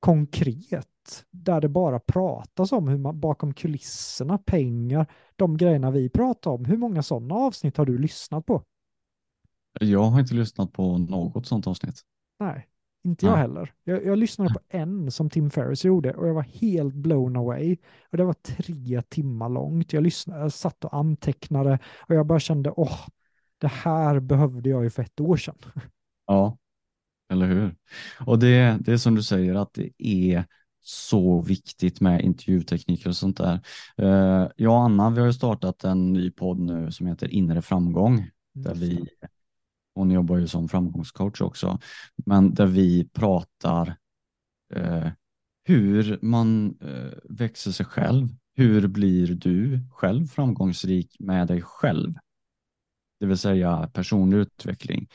konkret där det bara pratas om hur man bakom kulisserna, pengar, de grejerna vi pratar om. Hur många sådana avsnitt har du lyssnat på? Jag har inte lyssnat på något sådant avsnitt. Nej, inte jag heller. Jag, jag, lyssnade på en som Tim Ferris gjorde och jag var helt blown away. Och det var tre timmar långt. Jag, lyssnade, jag satt och antecknade och jag bara kände, åh, det här behövde jag ju för ett år sedan. Ja, eller hur? Och det, det är som du säger att det är så viktigt med intervjutekniker och sånt där. Eh, jag och Anna, vi har ju startat en ny podd nu som heter Inre framgång, där vi, hon jobbar ju som framgångscoach också, men där vi pratar eh, hur man eh, växer sig själv. Hur blir du själv framgångsrik med dig själv? Det vill säga personlig utveckling.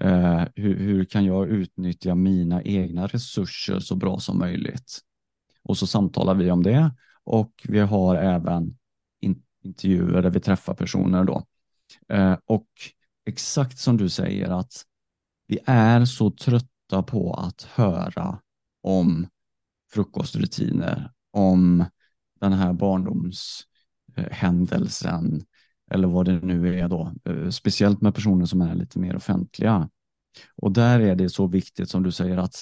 Eh, hur, hur, kan jag utnyttja mina egna resurser så bra som möjligt? Och så samtalar vi om det och vi har även in, intervjuer där vi träffar personer då. Eh, och exakt som du säger att vi är så trötta på att höra om frukostrutiner, om den här barndomshändelsen, eller vad det nu är då, eh, speciellt med personer som är lite mer offentliga. Och där är det så viktigt som du säger att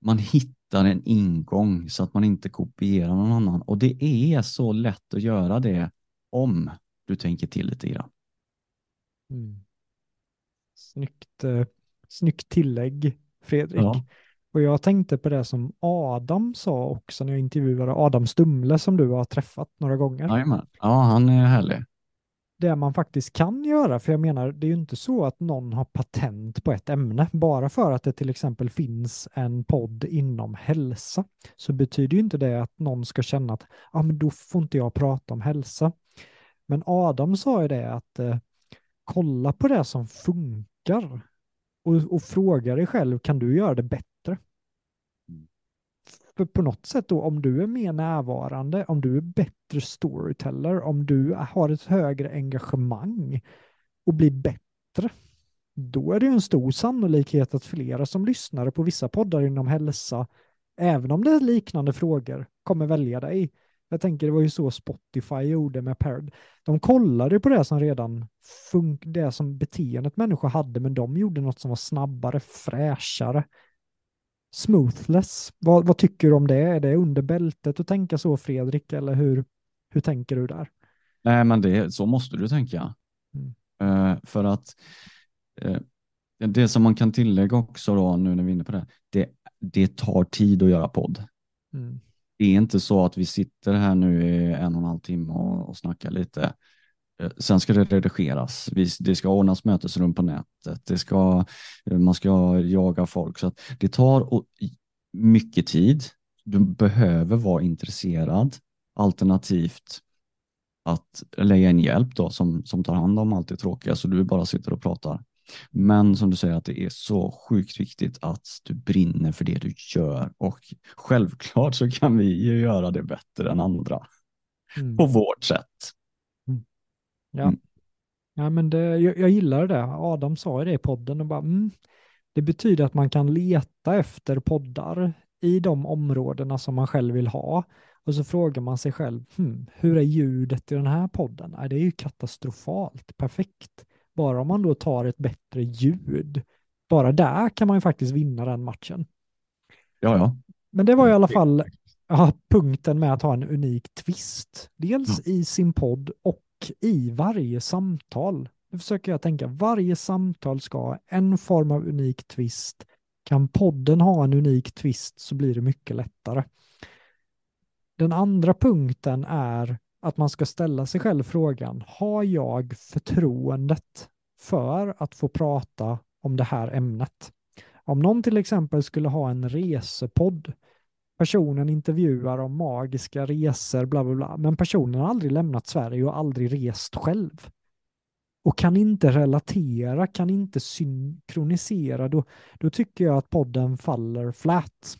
man hittar en ingång så att man inte kopierar någon annan. Och det är så lätt att göra det om du tänker till lite grann. Mm. Snyggt, eh, snyggt tillägg, Fredrik. Ja. Och jag tänkte på det som Adam sa också när jag intervjuade Adam Stumle som du har träffat några gånger. Jajamän. Ja, han är härlig. Det man faktiskt kan göra, för jag menar, det är ju inte så att någon har patent på ett ämne. Bara för att det till exempel finns en podd inom hälsa så betyder ju inte det att någon ska känna att ah, men då får inte jag prata om hälsa. Men Adam sa ju det att eh, kolla på det som funkar och, och fråga dig själv, kan du göra det bättre? För på något sätt då, om du är mer närvarande, om du är bättre storyteller, om du har ett högre engagemang och blir bättre, då är det ju en stor sannolikhet att flera som lyssnar på vissa poddar inom hälsa, även om det är liknande frågor, kommer välja dig. Jag tänker det var ju så Spotify gjorde med Parad. De kollade på det som redan funkade, det som beteendet människor hade, men de gjorde något som var snabbare, fräschare. Smoothless. Vad, vad tycker du om det? Är det under bältet att tänka så, Fredrik, eller hur, hur tänker du där? Nej, men det, så måste du tänka. Mm. Uh, för att uh, det som man kan tillägga också då, nu när vi är inne på det, det, det tar tid att göra podd. Mm det är inte så att vi sitter här nu i en och en halv timme och, och snackar lite. Eh, sen ska det redigeras. Det ska ordnas mötesrum på nätet. Det ska, eh, man ska jaga folk. Så det tar mycket tid. Du behöver vara intresserad. Alternativt att lägga in hjälp då som, som tar hand om allt det tråkiga så du bara sitter och pratar. Men som du säger att det är så sjukt viktigt att du brinner för det du gör och självklart så kan vi ju göra det bättre än andra mm. på vårt sätt. Ja. Mm. ja, men det, jag, jag gillar det. Adam sa det i podden och bara mm, det betyder att man kan leta efter poddar i de områdena som man själv vill ha. Och så frågar man sig själv, hmm, hur är ljudet i den här podden? Nej, det är ju katastrofalt, perfekt. Bara om man då tar ett bättre ljud, bara där kan man ju faktiskt vinna den matchen. Ja, ja. Men det var i alla fall ja, punkten med att ha en unik twist. Dels mm. i sin podd och i varje samtal. Nu försöker jag tänka, varje samtal ska ha en form av unik twist. Kan podden ha en unik twist så blir det mycket lättare. Den andra punkten är att man ska ställa sig själv frågan, har jag förtroendet för att få prata om det här ämnet? Om någon till exempel skulle ha en resepodd, personen intervjuar om magiska resor, bla bla bla, men personen har aldrig lämnat Sverige och aldrig rest själv och kan inte relatera, kan inte synkronisera, då, då tycker jag att podden faller flat.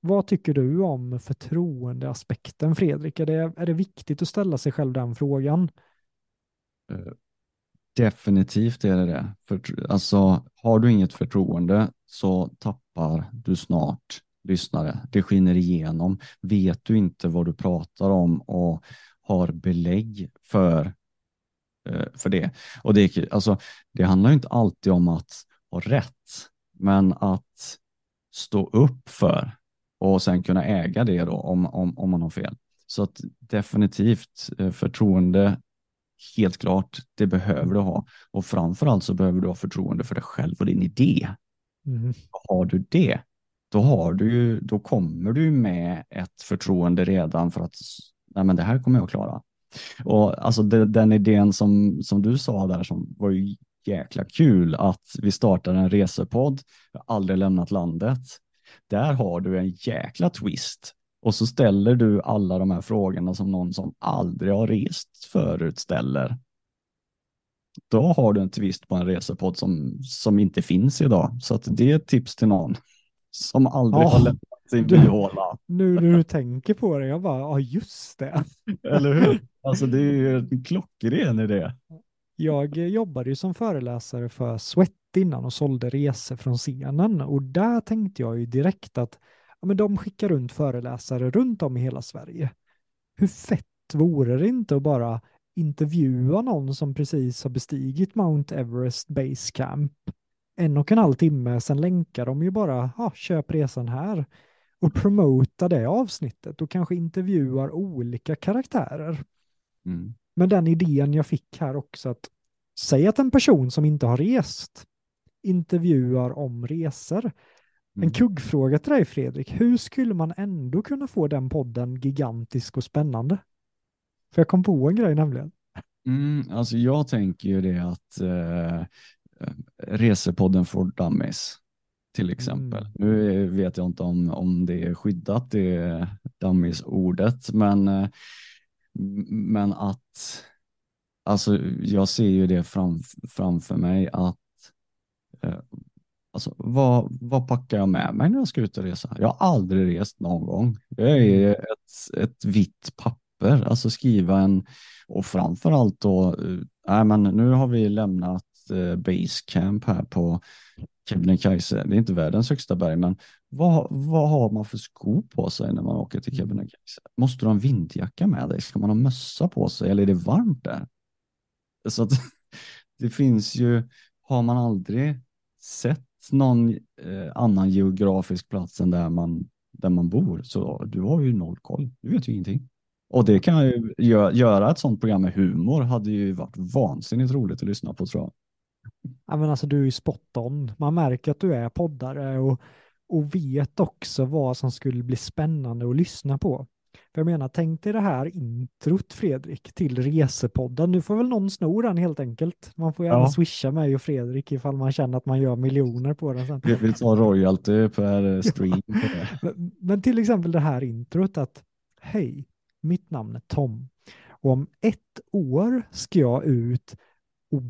Vad tycker du om förtroendeaspekten, Fredrik? Är det, är det viktigt att ställa sig själv den frågan? Eh, definitivt är det det. För, alltså, har du inget förtroende så tappar du snart lyssnare. Det skiner igenom. Vet du inte vad du pratar om och har belägg för, eh, för det. Och det, alltså, det handlar inte alltid om att ha rätt, men att stå upp för och sen kunna äga det då om, om, om man har fel. Så att definitivt eh, förtroende, helt klart, det behöver du ha. Och framförallt så behöver du ha förtroende för dig själv och din idé. Mm. Har du det, då, har du, ju, då kommer du med ett förtroende redan för att nej men det här kommer jag att klara. Och alltså det, den idén som, som du sa där som var ju jäkla kul att vi startar en resepodd, jag har aldrig lämnat landet där har du en jäkla twist. Och så ställer du alla de här frågorna som någon som aldrig har rest förut ställer. Då har du en twist på en resepodd som, som inte finns idag. Så att det är ett tips till någon som aldrig oh, har lämnat sin byhåla. Nu när du tänker på det, jag bara, ja just det. Eller hur? Alltså det är ju en klockren idé. Jag jobbade ju som föreläsare för Sweat innan och sålde resor från scenen och där tänkte jag ju direkt att ja, men de skickar runt föreläsare runt om i hela Sverige. Hur fett vore det inte att bara intervjua någon som precis har bestigit Mount Everest Base Camp en och en halv timme, sen länkar de ju bara, ja, köp resan här och promota det avsnittet och kanske intervjuar olika karaktärer. Mm. Men den idén jag fick här också att säg att en person som inte har rest intervjuar om resor. En Mm. kuggfråga till dig Fredrik, hur skulle man ändå kunna få den podden gigantisk och spännande? För jag kom på en grej nämligen. Mm, alltså jag tänker ju det att eh, resepodden for dummies till exempel. Mm. Nu vet jag inte om, om det är skyddat, det dummies-ordet, men, eh, men att alltså jag ser ju det fram, framför mig att eh, alltså, vad, vad packar jag med mig när jag ska ut och resa? Jag har aldrig rest någon gång. Det är ett, ett vitt papper, alltså skriva en och framförallt då, eh, nej men nu har vi lämnat basecamp här på Kebnekaise. Det är inte världens högsta berg, men vad, vad har man för skor på sig när man åker till Kebnekaise? Måste du ha en vindjacka med dig? Ska man ha mössa på sig eller är det varmt där? Så att det finns ju, har man aldrig sett någon eh, annan geografisk plats än där man, där man bor, så du har ju noll koll. Du vet ju ingenting. Och det kan ju gö göra ett sånt program med humor hade ju varit vansinnigt roligt att lyssna på tror jag. Ja, men alltså, du är ju spot on. Man märker att du är poddare och, och vet också vad som skulle bli spännande att lyssna på. För jag menar, tänk dig det här introt Fredrik till Resepodden. Nu får väl någon sno den helt enkelt. Man får gärna Ja. swisha mig och Fredrik ifall man känner att man gör miljoner på den sen. Vi, vi tar royalty per eh, stream. Men, men till exempel det här introt att hej, mitt namn är Tom och om ett år ska jag ut och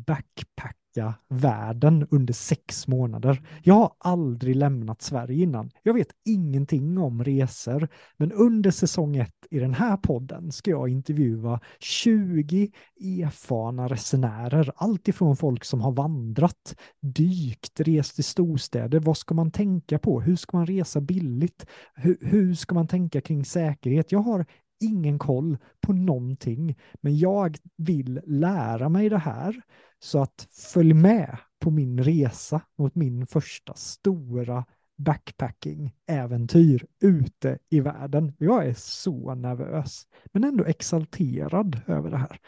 backpacka världen under sex månader. Jag har aldrig lämnat Sverige innan. Jag vet ingenting om resor, men under säsong ett i den här podden ska jag intervjua 20 erfarna resenärer. alltifrån folk som har vandrat, dykt, rest i storstäder. Vad ska man tänka på? Hur ska man resa billigt? Hur, hur ska man tänka kring säkerhet? Jag har ingen koll på någonting, men jag vill lära mig det här så att följ med på min resa mot min första stora backpacking-äventyr ute i världen. Jag är så nervös, men ändå exalterad över det här.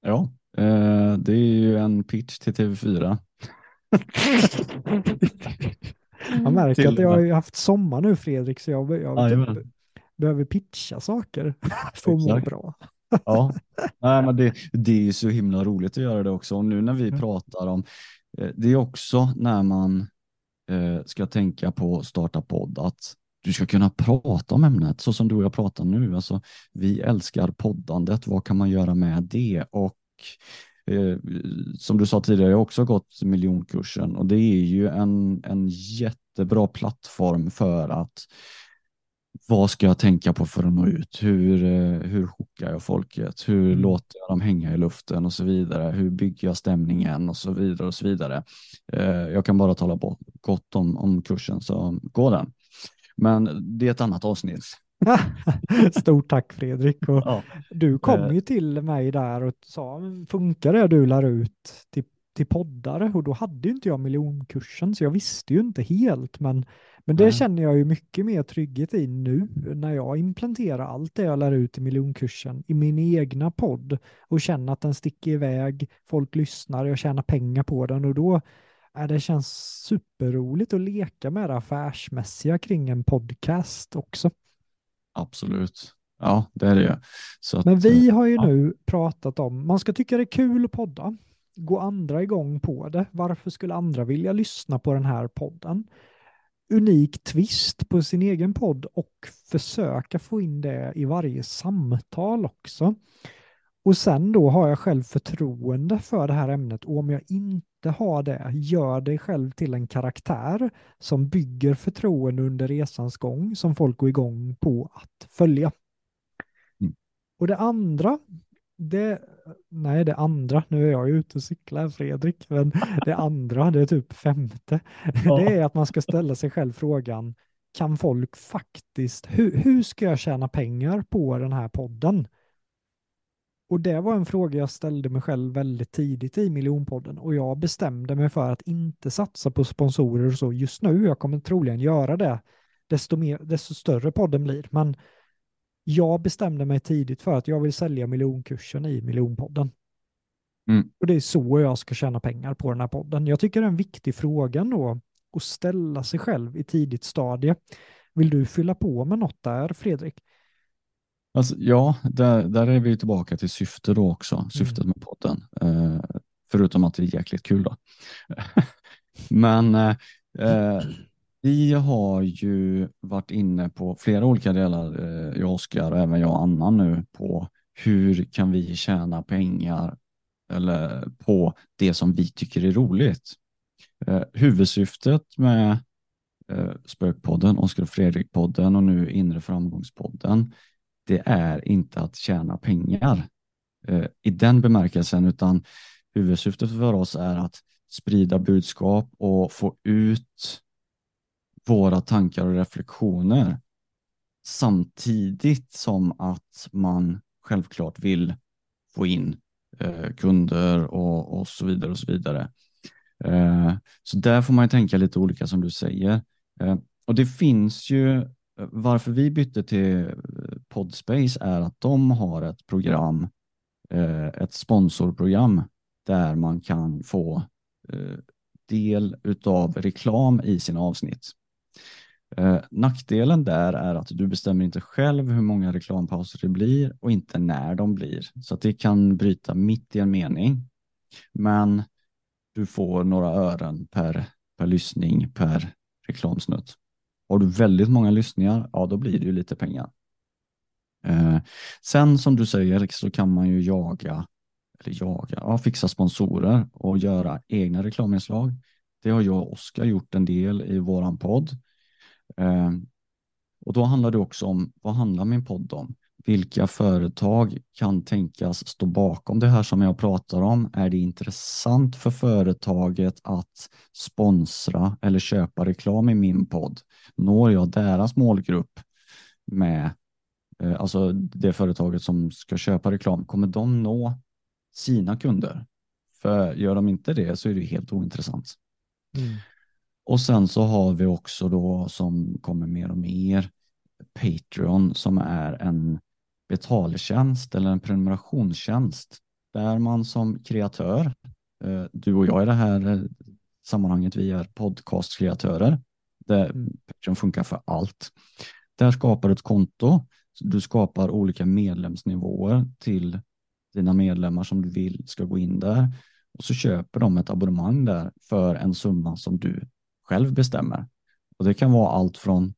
Ja, eh, det är ju en pitch till TV4. Jag märker Till att jag har haft sommar nu Fredrik, så jag, jag Jajamän. Behöver pitcha saker för att må bra. Ja, Nej, men det, det är ju så himla roligt att göra det också. Och nu när vi Mm. pratar om, eh, det är också när man eh, ska tänka på att starta podd, att du ska kunna prata om ämnet så som du och jag pratar nu. Alltså, vi älskar poddandet, vad kan man göra med det? Och eh, som du sa tidigare, jag har också gått miljonkursen och det är ju en, en jättebra plattform för att vad ska jag tänka på för att nå ut? Hur, eh, hur hookar jag folket? Hur Mm. låter jag dem hänga i luften och så vidare? Hur bygger jag stämningen och så vidare och så vidare. Eh, Jag kan bara tala gott om, om kursen så gå den. Men det är ett annat avsnitt. Stort tack Fredrik. Och Ja. du kom Eh. ju till mig där och sa, "Men funkar det du lär ut till, till poddare? Och då hade inte jag miljonkursen, så jag visste ju inte helt. Men, men det Nej. känner jag ju mycket mer trygghet i nu när jag implementerar allt det jag lär ut i miljonkursen i min egna podd och känner att den sticker iväg, folk lyssnar, jag tjänar pengar på den och då äh, det känns superroligt att leka med det affärsmässiga kring en podcast också. Absolut. Ja, det är det ju. Men vi har ju ja. nu pratat om, man ska tycka det är kul att podda. Gå andra igång på det? Varför skulle andra vilja lyssna på den här podden? Unik twist på sin egen podd och försöka få in det i varje samtal också. Och sen då har jag själv förtroende för det här ämnet och om jag inte har det, gör dig själv till en karaktär som bygger förtroende under resans gång som folk går igång på att följa. Mm. Och det andra, det, nej det andra, nu är jag ute och cyklar Fredrik, men det andra, det är typ femte, Ja. det är att man ska ställa sig själv frågan, kan folk faktiskt, hur, hur ska jag tjäna pengar på den här podden? Och det var en fråga jag ställde mig själv väldigt tidigt i miljonpodden och jag bestämde mig för att inte satsa på sponsorer och så just nu. Jag kommer troligen göra det desto, mer, desto större podden blir. Men jag bestämde mig tidigt för att jag vill sälja miljonkursen i miljonpodden. Mm. Och det är så jag ska tjäna pengar på den här podden. Jag tycker det är en viktig fråga då att ställa sig själv i tidigt stadie. Vill du fylla på med något där, Fredrik? Alltså, ja, där, där är vi tillbaka till syfte då också, mm. syftet med podden. Eh, förutom att det är jäkligt kul då. Men eh, eh, vi har ju varit inne på flera olika delar, eh, jag och Oskar och även jag och Anna nu, på hur kan vi tjäna pengar eller på det som vi tycker är roligt. Eh, huvudsyftet med eh, Spökpodden, Oskar och Fredrik-podden och nu Inre framgångspodden, det är inte att tjäna pengar eh, i den bemärkelsen, utan huvudsyftet för oss är att sprida budskap och få ut våra tankar och reflektioner samtidigt som att man självklart vill få in eh, kunder och, och så vidare och så vidare. Eh, så där får man ju tänka lite olika som du säger. Eh, och det finns ju, eh, varför vi bytte till eh, Podspace är att de har ett program, eh, ett sponsorprogram där man kan få eh, del utav reklam i sina avsnitt. Eh, nackdelen där är att du bestämmer inte själv hur många reklampauser det blir och inte när de blir. Så att det kan bryta mitt i en mening. Men du får några ören per, per lyssning per reklamsnutt. Har du väldigt många lyssningar, ja då blir det ju lite pengar. Eh, sen som du säger så kan man ju jaga, eller jaga, ja, fixa sponsorer och göra egna reklaminslag. Det har jag och Oskar gjort en del i våran podd. Ehm, och då handlar det också om, vad handlar min podd om? Vilka företag kan tänkas stå bakom det här som jag pratar om? Är det intressant för företaget att sponsra eller köpa reklam i min podd? Når jag deras målgrupp med eh, alltså det företaget som ska köpa reklam, kommer de nå sina kunder? För gör de inte det så är det helt ointressant. Mm. Och sen så har vi också då som kommer mer och mer Patreon som är en betaltjänst eller en prenumerationstjänst där man som kreatör, eh, du och jag i det här sammanhanget, vi är podcastkreatörer. Där. Patreon funkar för allt. Där skapar du ett konto du skapar olika medlemsnivåer till dina medlemmar som du vill ska gå in där och så köper de ett abonnemang där för en summa som du själv bestämmer. Och det kan vara allt från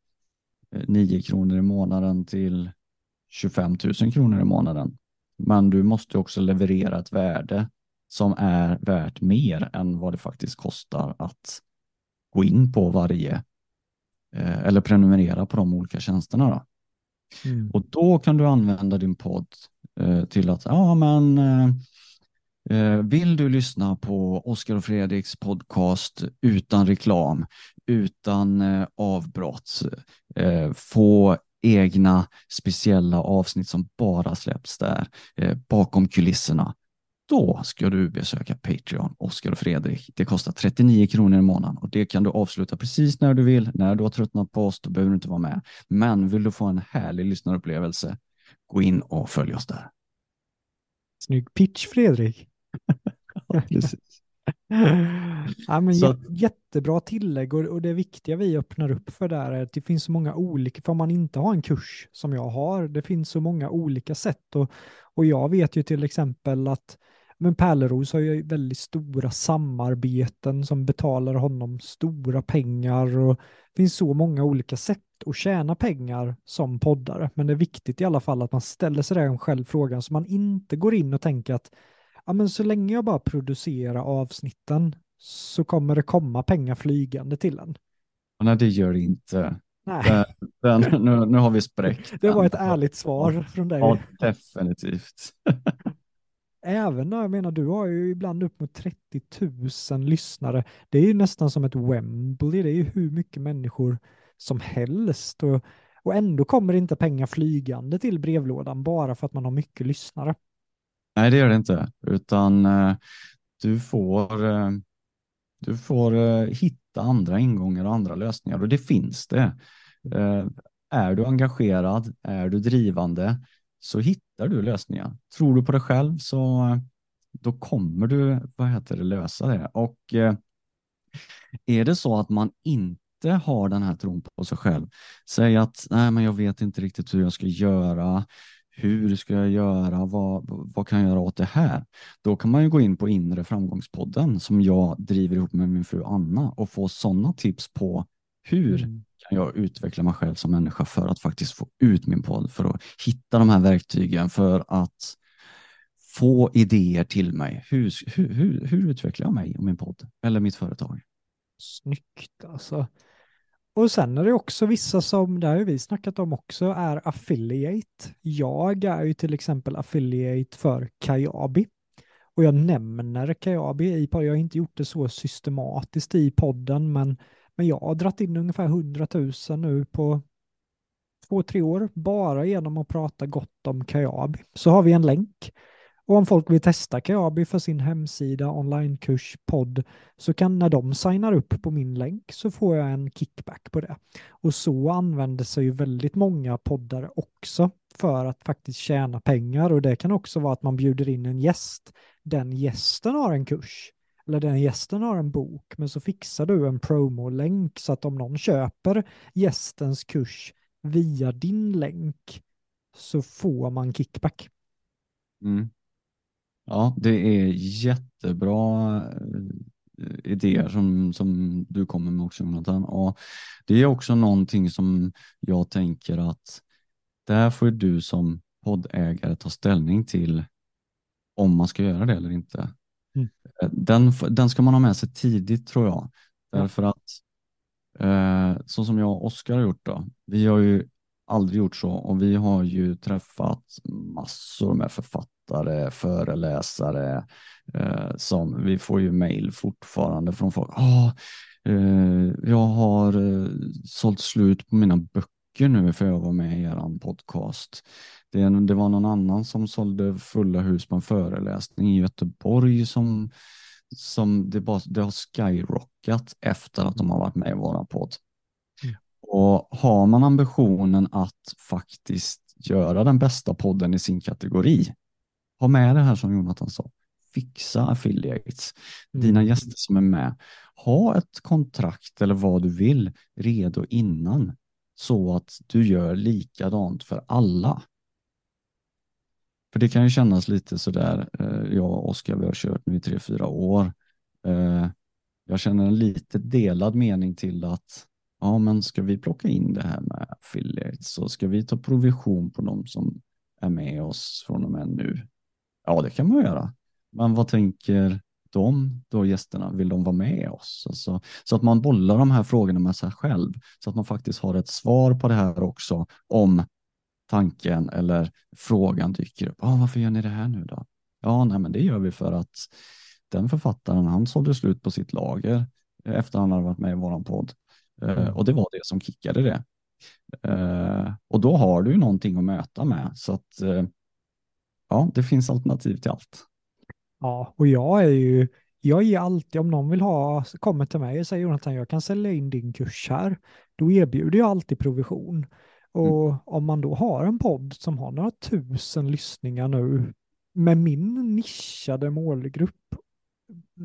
9 eh, kronor i månaden till 25 000 kronor i månaden. Men du måste också leverera ett värde som är värt mer än vad det faktiskt kostar att gå in på varje eh, eller prenumerera på de olika tjänsterna. Då. Mm. Och då kan du använda din podd eh, till att, ja men Eh, vill du lyssna på Oskar och Fredriks podcast utan reklam, utan eh, avbrott, eh, få egna speciella avsnitt som bara släpps där bakom kulisserna då ska du besöka Patreon, Oskar och Fredrik. Det kostar 39 kronor i månaden och det kan du avsluta precis när du vill. När du har tröttnat på oss, då behöver du inte vara med. Men vill du få en härlig lyssnarupplevelse, gå in och följ oss där. Snygg pitch, Fredrik precis. ja, men Så... Jättebra tillägg och, och det viktiga vi öppnar upp för där är att det finns så många olika, för man inte har en kurs som jag har, det finns så många olika sätt och, och jag vet ju till exempel att men Pärleros har ju väldigt stora samarbeten som betalar honom stora pengar och det finns så många olika sätt att tjäna pengar som poddare. Men det är viktigt i alla fall att man ställer sig den själv frågan så man inte går in och tänker att ja, men så länge jag bara producerar avsnitten så kommer det komma pengar flygande till en. Nej, det gör det inte. Nej. Den, den, nu, nu har vi spräckt. Det var ett ärligt svar från dig. Ja, definitivt. Även när jag menar, du har ju ibland upp mot 30 000 lyssnare. Det är ju nästan som ett Wembley. Det är ju hur mycket människor som helst. Och, och ändå kommer inte pengar flygande till brevlådan bara för att man har mycket lyssnare. Nej, det gör det inte, utan eh, du får, eh, du får eh, hitta andra ingångar och andra lösningar och det finns det. Eh, är du engagerad, är du drivande så hittar du lösningar. Tror du på dig själv så eh, då kommer du vad heter det, lösa det. Och eh, är det så att man inte har den här tron på sig själv, säg att nej, men jag vet inte riktigt hur jag ska göra, hur ska jag göra, vad, vad kan jag göra åt det här? Då kan man ju gå in på inre framgångspodden som jag driver ihop med min fru Anna och få sådana tips på hur mm. kan jag utveckla mig själv som människa för att faktiskt få ut min podd, för att hitta de här verktygen för att få idéer till mig. Hur, hur, hur, hur utvecklar jag mig och min podd eller mitt företag? Snyggt alltså. Och sen är det också vissa som, det har vi snackat om också, är affiliate. Jag är ju till exempel affiliate för Kajabi. Och jag nämner Kajabi i podden. Jag har inte gjort det så systematiskt i podden, men, men jag har dratt in ungefär 100 000 nu på två, tre år bara genom att prata gott om Kajabi. Så har vi en länk och om folk vill testa Kajabi för sin hemsida, onlinekurs, podd, så kan när de signar upp på min länk så får jag en kickback på det. Och så använder sig ju väldigt många poddare också för att faktiskt tjäna pengar och det kan också vara att man bjuder in en gäst. Den gästen har en kurs eller den gästen har en bok, men så fixar du en promolänk så att om någon köper gästens kurs via din länk så får man kickback. Mm. Ja, det är jättebra eh, idéer som, som du kommer med också Jonathan. Och det är också någonting som jag tänker att där får du som poddägare ta ställning till om man ska göra det eller inte. Mm. Eh, den, den ska man ha med sig tidigt tror jag. Därför att eh, så som jag och Oskar har gjort då, vi har ju aldrig gjort så och vi har ju träffat massor med författare, föreläsare eh, som vi får ju mejl fortfarande från folk. Oh, eh, jag har eh, sålt slut på mina böcker nu för jag var med i er podcast. Det, det var någon annan som sålde fulla hus på en föreläsning i Göteborg som, som det, bara, det har skyrockat efter att de har varit med i våran podd. Och har man ambitionen att faktiskt göra den bästa podden i sin kategori, ha med det här som Jonathan sa, fixa affiliates, mm. dina gäster som är med, ha ett kontrakt eller vad du vill redo innan så att du gör likadant för alla. För det kan ju kännas lite sådär, eh, jag och Oskar vi har kört nu i tre, fyra år. Eh, jag känner en lite delad mening till att ja men ska vi plocka in det här med affiliates så ska vi ta provision på de som är med oss från och med nu? Ja, det kan man göra. Men vad tänker de då gästerna? Vill de vara med oss? Alltså, så att man bollar de här frågorna med sig själv så att man faktiskt har ett svar på det här också om tanken eller frågan dyker upp. Ah, varför gör ni det här nu då? Ja, nej, men det gör vi för att den författaren, han sålde slut på sitt lager efter han hade varit med i våran podd. Mm. Och det var det som kickade det. Eh, och då har du någonting att möta med. Så att eh, ja, det finns alternativ till allt. Ja, och jag är ju, jag ger alltid, om någon vill ha, kommer till mig och säger Jonathan, jag kan sälja in din kurs här, då erbjuder jag alltid provision. Och mm. om man då har en podd som har några tusen lyssningar nu med min nischade målgrupp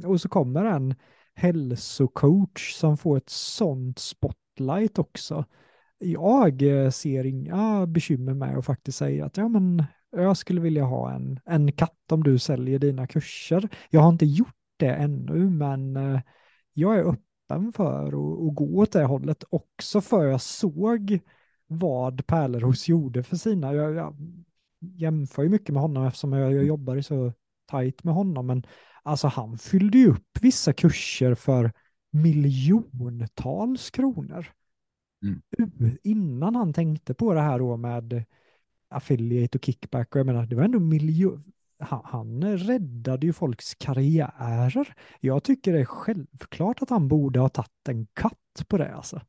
och så kommer en hälsocoach som får ett sånt spotlight också. Jag eh, ser inga bekymmer med att faktiskt säga att ja, men jag skulle vilja ha en, en katt om du säljer dina kurser. Jag har inte gjort det ännu, men eh, jag är öppen för att, att gå åt det hållet också för jag såg vad Pärleros gjorde för sina. Jag, jag jämför ju mycket med honom eftersom jag, jag jobbar så tajt med honom, men Alltså han fyllde ju upp vissa kurser för miljontals kronor. Mm. Innan han tänkte på det här då med affiliate och kickback. Och jag menar, det var ändå miljon... Han, han räddade ju folks karriärer. Jag tycker det är självklart att han borde ha tagit en katt på det alltså.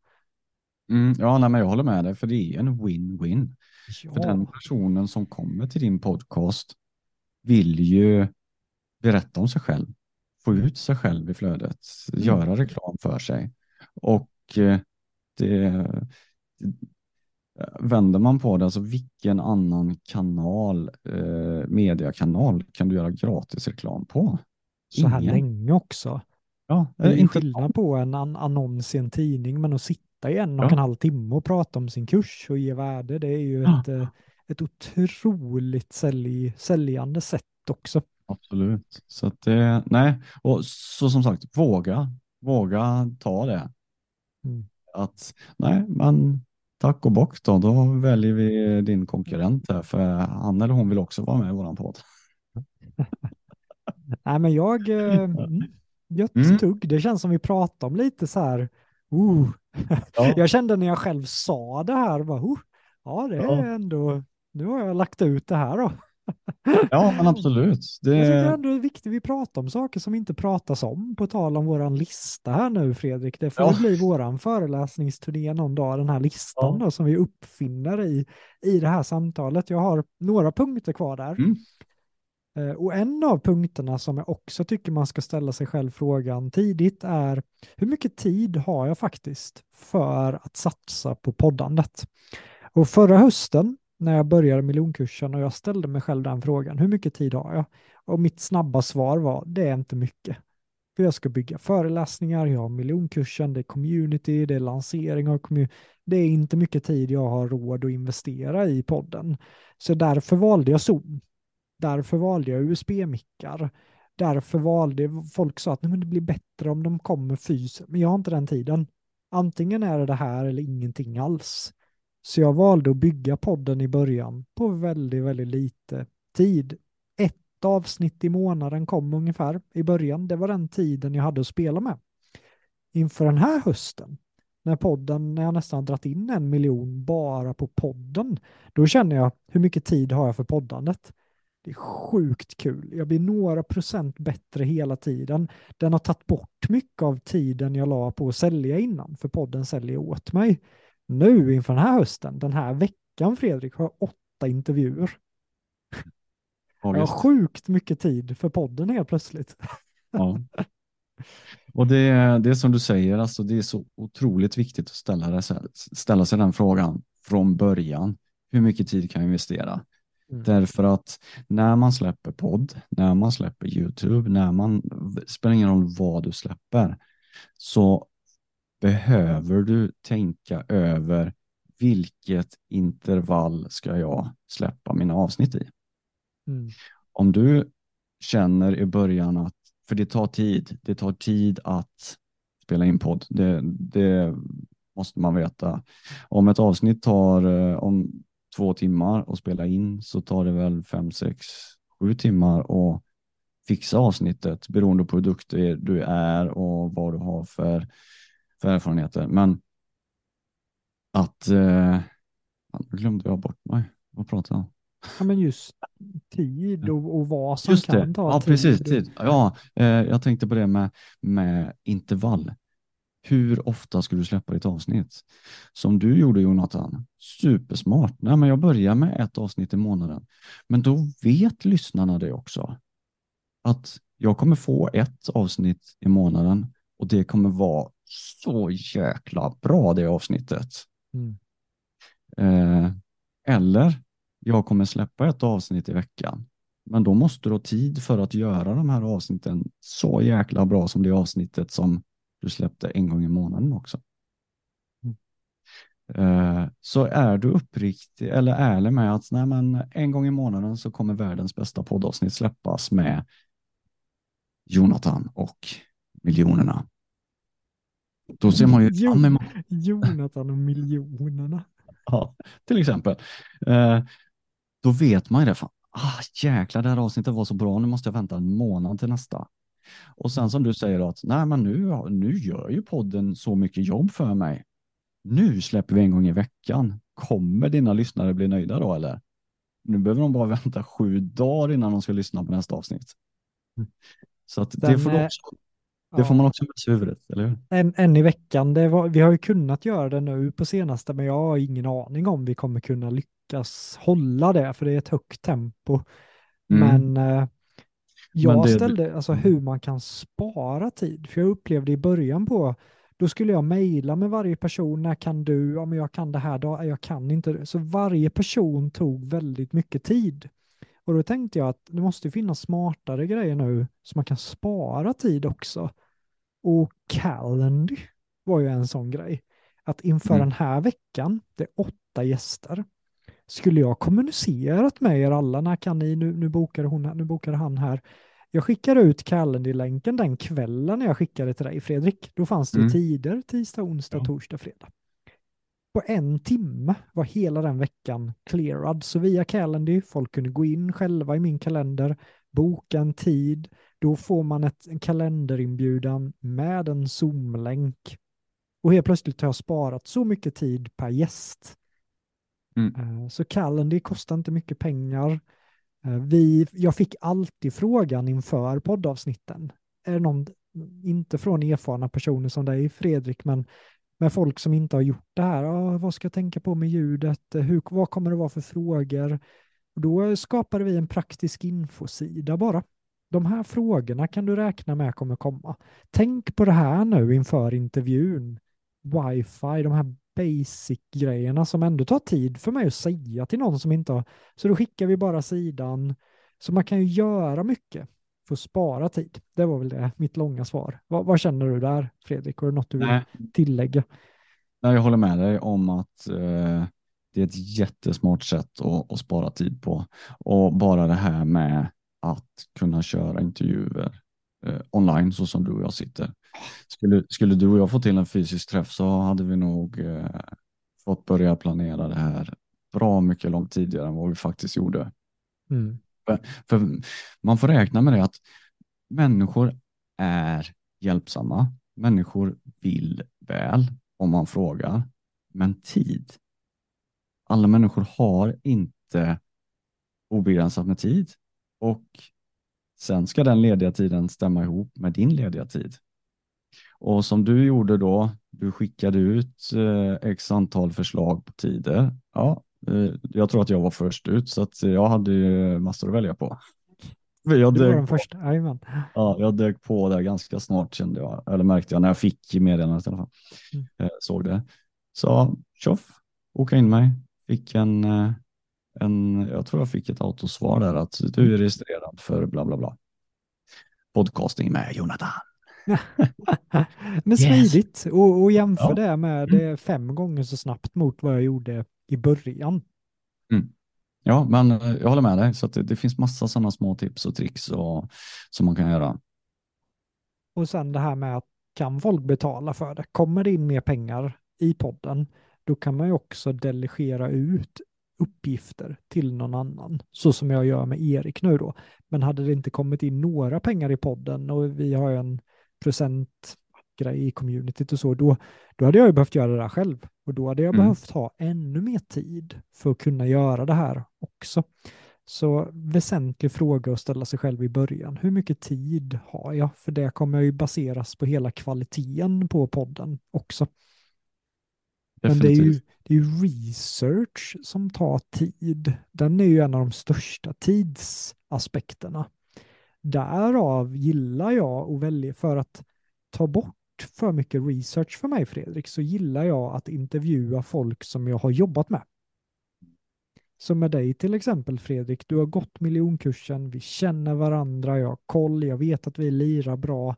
Mm, ja, nej, men jag håller med dig, för det är en win-win. Ja. För den personen som kommer till din podcast vill ju berätta om sig själv, få ut sig själv i flödet, Mm. göra reklam för sig. Och eh, det, vänder man på det, alltså vilken annan kanal, eh, mediakanal kan du göra gratis reklam på? Så här Ingen. länge också. Ja, Det är inte skillnad på en an annons i en tidning, men att sitta i en och Ja. en halv timme och prata om sin kurs och ge värde, det är ju Ja. ett, eh, ett otroligt sälj, säljande sätt också. Absolut. Så att det, nej, och så som sagt, våga, våga ta det. Mm. Att nej, men tack och bock då, då väljer vi din konkurrent här, för han eller hon vill också vara med i våran podd. Nej, men jag, eh, mm, gött Mm. tugg, det känns som vi pratar om lite så här, uh. Ja. Jag kände när jag själv sa det här, bara, uh, ja det är Ja. ändå, nu har jag lagt ut det här då. Ja, men absolut. Jag tycker Det, ändå det är viktigt vi pratar om saker som inte pratas om. På tal om våran lista här nu Fredrik. Det får Ja. bli våran föreläsningsturné någon dag, den här listan Ja. då, som vi uppfinner i, i det här samtalet. Jag har några punkter kvar där. Mm. Eh, Och en av punkterna som jag också tycker man ska ställa sig själv frågan tidigt är hur mycket tid har jag faktiskt för att satsa på poddandet? Och förra hösten när jag började miljonkursen och jag ställde mig själv den frågan, hur mycket tid har jag? Och mitt snabba svar var, det är inte mycket. För jag ska bygga föreläsningar, jag har miljonkursen, det är community, det är lansering av community. Det är inte mycket tid jag har råd att investera i podden. Så därför valde jag Zoom. Därför valde jag USB-mickar. Därför valde folk sa att Nej, men det blir bättre om de kommer fysiskt. Men jag har inte den tiden. Antingen är det det här eller ingenting alls. Så jag valde att bygga podden i början på väldigt, väldigt lite tid. Ett avsnitt i månaden kom ungefär i början. Det var den tiden jag hade att spela med. Inför den här hösten, när podden, när jag nästan dragit in en miljon bara på podden, då känner jag hur mycket tid har jag för poddandet? Det är sjukt kul. Jag blir några procent bättre hela tiden. Den har tagit bort mycket av tiden jag la på att sälja innan, för podden säljer åt mig. Nu inför den här hösten, den här veckan Fredrik, har jag åtta intervjuer. ja, Jag har sjukt mycket tid för podden helt plötsligt. Ja. Och det, är- det är som du säger, alltså det är så otroligt viktigt att ställa, det, ställa sig den frågan från början. Hur mycket tid kan jag investera? Mm. Därför att när man släpper podd, när man släpper YouTube, när man, spelar ingen roll vad du släpper, så behöver du tänka över vilket intervall ska jag släppa mina avsnitt i? Mm. om du känner i början att, för det tar tid, det tar tid att spela in podd, det, det måste man veta. Om ett avsnitt tar eh, om två timmar att spela in så tar det väl fem, sex, sju timmar att fixa avsnittet beroende på hur duktig du är och vad du har för, för erfarenheter. Men att, eh, nu glömde jag bort mig, vad pratar jag om? Ja, men just tid och, och vad som Just kan det, ta ja tid. precis. Tid. Ja, eh, jag tänkte på det med, med intervall. Hur ofta ska du släppa ditt avsnitt? Som du gjorde Jonathan, supersmart. Nej, men jag börjar med ett avsnitt i månaden. Men då vet lyssnarna det också. Att jag kommer få ett avsnitt i månaden och det kommer vara så jäkla bra det avsnittet. Mm. Eh, eller jag kommer släppa ett avsnitt i veckan. Men då måste du ha tid för att göra de här avsnitten så jäkla bra som det avsnittet som du släppte en gång i månaden också. Mm. Eh, så är du uppriktig eller ärlig med att nej, men en gång i månaden så kommer världens bästa poddavsnitt släppas med Jonathan och miljonerna. Då ser man ju fram emot Jonathan och miljonerna. Ja, till exempel. Eh, då vet man ju det. Fan, ah, jäklar, det här avsnittet var så bra. Nu måste jag vänta en månad till nästa. Och sen som du säger att nej, men nu, nu gör ju podden så mycket jobb för mig. Nu släpper vi en gång i veckan. Kommer dina lyssnare bli nöjda då eller? Nu behöver de bara vänta sju dagar innan de ska lyssna på nästa avsnitt. Så att det, Sen, får du eh, också, det får man också med sig i huvudet, eller hur? En, en i veckan, var, vi har ju kunnat göra det nu på senaste, men jag har ingen aning om vi kommer kunna lyckas hålla det, för det är ett högt tempo. Men eh, jag Men det- ställde alltså hur man kan spara tid. För jag upplevde i början på, då skulle jag mejla med varje person, när kan du? Ja, men jag kan det här, då, jag kan inte det. Så varje person tog väldigt mycket tid. Och då tänkte jag att det måste finnas smartare grejer nu så man kan spara tid också. Och Calendly var ju en sån grej. Att inför Mm. den här veckan, det är åtta gäster, skulle jag kommunicerat med er alla, när kan ni, nu, nu bokar hon här, nu bokar han här. Jag skickar ut Calendly-länken den kvällen jag skickade till dig Fredrik. Då fanns det Mm. tider, tisdag, onsdag, Ja. torsdag, fredag. På en timme var hela den veckan clearad. Så via Calendly, folk kunde gå in själva i min kalender, boka en tid. Då får man ett, en kalenderinbjudan med en Zoom-länk. Och helt plötsligt har jag sparat så mycket tid per gäst. Mm. Eh, Så Calendly kostar inte mycket pengar. Eh, Vi, jag fick alltid frågan inför poddavsnitten. Är det någon, inte från erfarna personer som dig Fredrik, men med folk som inte har gjort det här. Ah, vad ska jag tänka på med ljudet? Hur, vad kommer det vara för frågor? Och då skapade vi en praktisk infosida bara. De här frågorna kan du räkna med kommer komma. Tänk på det här nu inför intervjun. Wifi, de här basic-grejerna som ändå tar tid för mig att säga till någon som inte har. Så då skickar vi bara sidan. Så man kan ju göra mycket för spara tid. Det var väl det, mitt långa svar. Vad, vad känner du där, Fredrik? Har du något du vill Nej, tillägga? nej, jag håller med dig om att eh, det är ett jättesmart sätt att, att spara tid på. Och bara det här med att kunna köra intervjuer eh, online så som du och jag sitter. Skulle, skulle du och jag få till en fysisk träff så hade vi nog eh, fått börja planera det här bra mycket långt tidigare än vad vi faktiskt gjorde. Mm. För man får räkna med det att människor är hjälpsamma. Människor vill väl om man frågar. Men tid. Alla människor har inte obegränsat med tid. Och sen ska den lediga tiden stämma ihop med din lediga tid. Och som du gjorde då, du skickade ut eh, x antal förslag på tider. Ja, jag tror att jag var först ut så att jag hade ju massor att välja på. Jag Du var den första. Ja, jag dök på där ganska snart kände jag, eller märkte jag när jag fick meddelandet i alla fall. Mm. Eh, Såg det. Så tjoff, åka in mig. Fick en, eh, en, jag tror jag fick ett autosvar där att du är registrerad för bla bla bla. Podcasting med Jonathan. Men Yes. smidigt. Och, och jämför Ja. det med det fem gånger så snabbt mot vad jag gjorde i början. Ja, men eh, jag håller med dig. Så det, det finns massa sådana små tips och tricks och, som man kan göra. Och sen det här med att kan folk betala för det? Kommer det in mer pengar i podden, då kan man ju också delegera ut uppgifter till någon annan, så som jag gör med Erik nu då. Men hade det inte kommit in några pengar i podden och vi har ju en procentgrej i communityt och så, då, då hade jag ju behövt göra det där själv. Och då hade jag Mm. behövt ha ännu mer tid för att kunna göra det här också. Så väsentlig fråga att ställa sig själv i början. Hur mycket tid har jag? För det kommer ju baseras på hela kvaliteten på podden också. Men det är, ju, Definitivt. det är ju research som tar tid. Den är ju en av de största tidsaspekterna. Därav gillar jag att välja för att ta bort för mycket research för mig Fredrik så gillar jag att intervjua folk som jag har jobbat med. Som med dig till exempel Fredrik, du har gått miljonkursen, vi känner varandra, jag har koll, jag vet att vi lirar bra.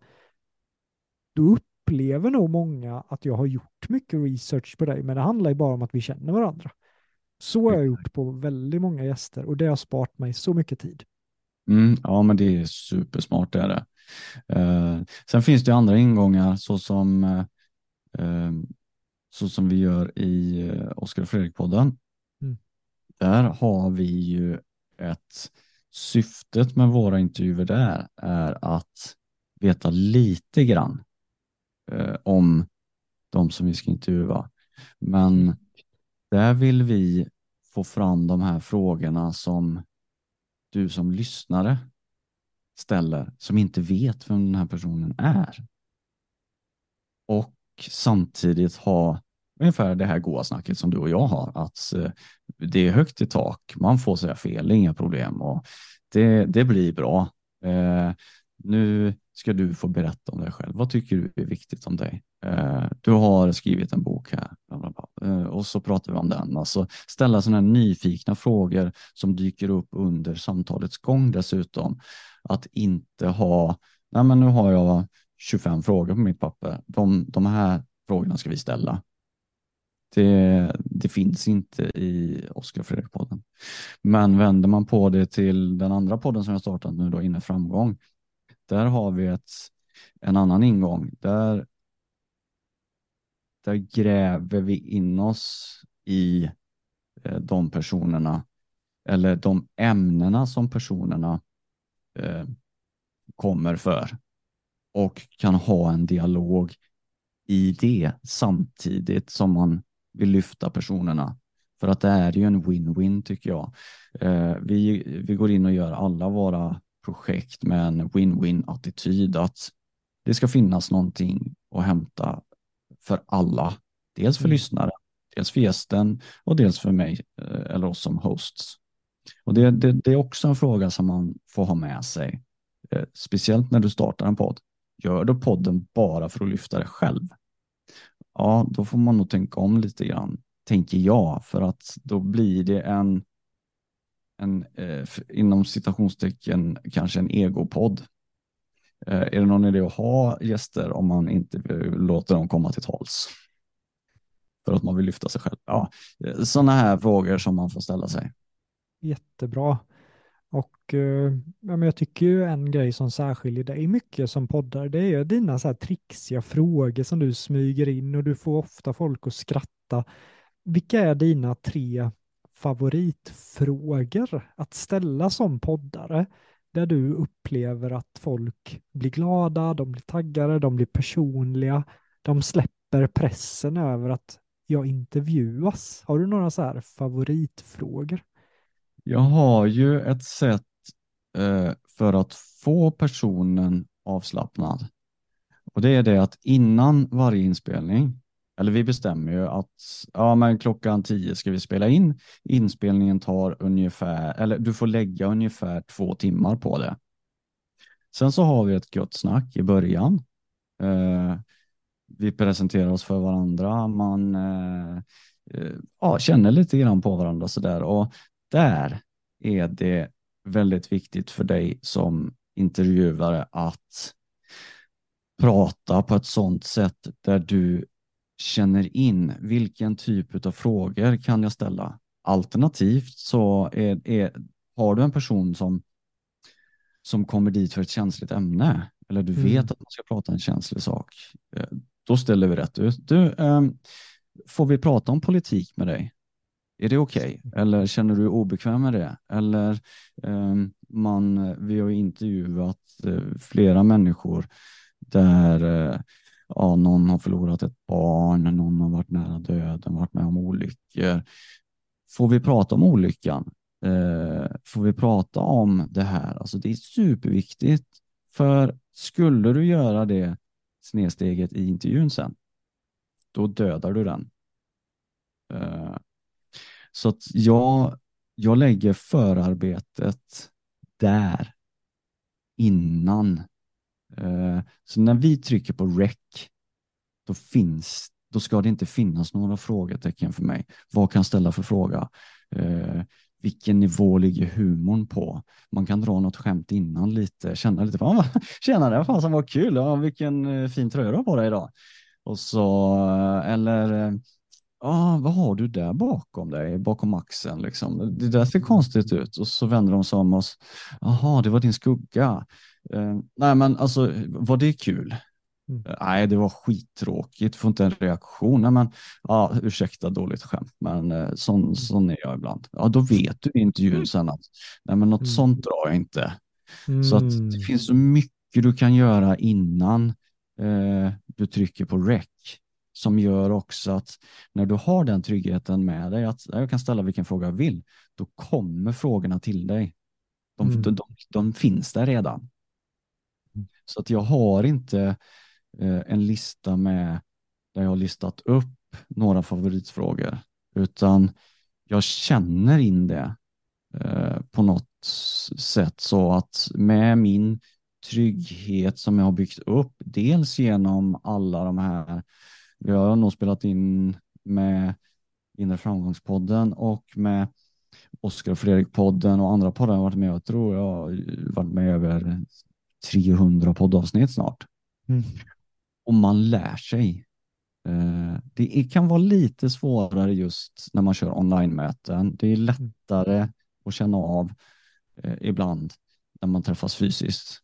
Då upplever nog många att jag har gjort mycket research på dig, men det handlar ju bara om att vi känner varandra. Så har jag gjort på väldigt många gäster och det har sparat mig så mycket tid. Mm, ja, men det är supersmart det är det. Eh, sen finns det andra ingångar så som, eh, eh, så som vi gör i eh, Oskar och Fredrik-podden. Mm. Där har vi ju ett syftet med våra intervjuer där är att veta lite grann eh, om de som vi ska intervjua. Men där vill vi få fram de här frågorna som du som lyssnare ställer som inte vet vem den här personen är. Och samtidigt ha ungefär det här goa snacket som du och jag har, att eh, det är högt i tak, man får säga fel, inga problem och det, det blir bra. Eh, nu ska du få berätta om dig själv. Vad tycker du är viktigt om dig? Eh, du har skrivit en bok här eh, och så pratar vi om den. Alltså ställa sådana nyfikna frågor som dyker upp under samtalets gång dessutom. Att inte ha, nej men nu har jag 25 frågor på mitt papper. De, de här frågorna ska vi ställa. Det, det finns inte i Oskar Fredrik-podden. Men vänder man på det till den andra podden som jag startat nu då, Inne Framgång, där har vi ett, en annan ingång. Där, där gräver vi in oss i eh, de personerna eller de ämnena som personerna eh, kommer för och kan ha en dialog i det samtidigt som man vill lyfta personerna. För att det är ju en win-win tycker jag. Eh, vi, vi går in och gör alla våra projekt med en win-win attityd att det ska finnas någonting att hämta för alla. Dels för mm. lyssnare, dels för gästen och dels för mig eh, eller oss som hosts. Och det, det, det är också en fråga som man får ha med sig, eh, speciellt när du startar en podd. Gör du podden bara för att lyfta dig själv? Ja, då får man nog tänka om lite grann, tänker jag, för att då blir det en en eh, inom citationstecken kanske en egopodd. Eh, är det någon idé att ha gäster om man inte låter dem komma till tals? För att man vill lyfta sig själv. Ja, eh, sådana här frågor som man får ställa sig. Jättebra. Och eh, ja, men jag tycker ju en grej som särskiljer dig mycket som poddar, det är ju dina så här trixiga frågor som du smyger in och du får ofta folk att skratta. Vilka är dina tre favoritfrågor att ställa som poddare där du upplever att folk blir glada, de blir taggade, de blir personliga, de släpper pressen över att jag intervjuas. Har du några så här favoritfrågor? Jag har ju ett sätt eh, för att få personen avslappnad. Och det är det att innan varje inspelning eller vi bestämmer ju att ja, men klockan tio ska vi spela in. Inspelningen tar ungefär, eller du får lägga ungefär två timmar på det. Sen så har vi ett gött snack i början. Eh, vi presenterar oss för varandra, man eh, eh ja, känner lite grann på varandra sådär och där är det väldigt viktigt för dig som intervjuare att prata på ett sådant sätt där du känner in vilken typ av frågor kan jag ställa. Alternativt så är, är, har du en person som, som kommer dit för ett känsligt ämne eller du mm. vet att man ska prata en känslig sak. Eh, då ställer vi rätt ut. Du, um, får vi prata om politik med dig? Är det okej? Okay? Eller känner du dig obekväm med det? Eller ehm, man, vi har intervjuat eh, flera människor där eh, ja, någon har förlorat ett barn, någon har varit nära döden, varit med om olyckor. Får vi prata om olyckan? Eh, får vi prata om det här? Alltså det är superviktigt. För skulle du göra det snedsteget i intervjun sen, då dödar du den. Eh, så att jag, jag lägger förarbetet där innan eh, så när vi trycker på rec, då finns då ska det inte finnas några frågetecken för mig. Vad kan jag ställa för fråga? Eh, vilken nivå ligger humorn på? Man kan dra något skämt innan lite, känna lite på, det fasen var kul, ja, vilken eh, fin tröja du har på dig idag. Och så, eller ah, vad har du där bakom dig, bakom axeln liksom? Det där ser konstigt ut. Och så vänder de sig om oss. Jaha, det var din skugga. Uh, nej, men alltså var det kul? Mm. Uh, nej, det var skittråkigt. Får inte en reaktion. Nej, men ja, ursäkta dåligt skämt, men uh, sån, mm. sån är jag ibland. Ja, då vet du i intervjun mm. sen att nej, men något mm. sånt drar jag inte. Mm. Så att det mm. finns så mycket du kan göra innan du trycker på rec som gör också att när du har den tryggheten med dig att jag kan ställa vilken fråga jag vill, då kommer frågorna till dig. De, mm. de, de, de finns där redan. Så att jag har inte eh, en lista med där jag har listat upp några favoritfrågor, utan jag känner in det eh, på något sätt så att med min trygghet som jag har byggt upp, dels genom alla de här, vi har nog spelat in med Inre framgångspodden och med Oskar och Fredrik-podden och andra poddar har varit med. Jag tror jag har varit med över 300 poddavsnitt snart. Mm. Och man lär sig. Eh, det kan vara lite svårare just när man kör online-möten. Det är lättare att känna av eh, ibland när man träffas fysiskt.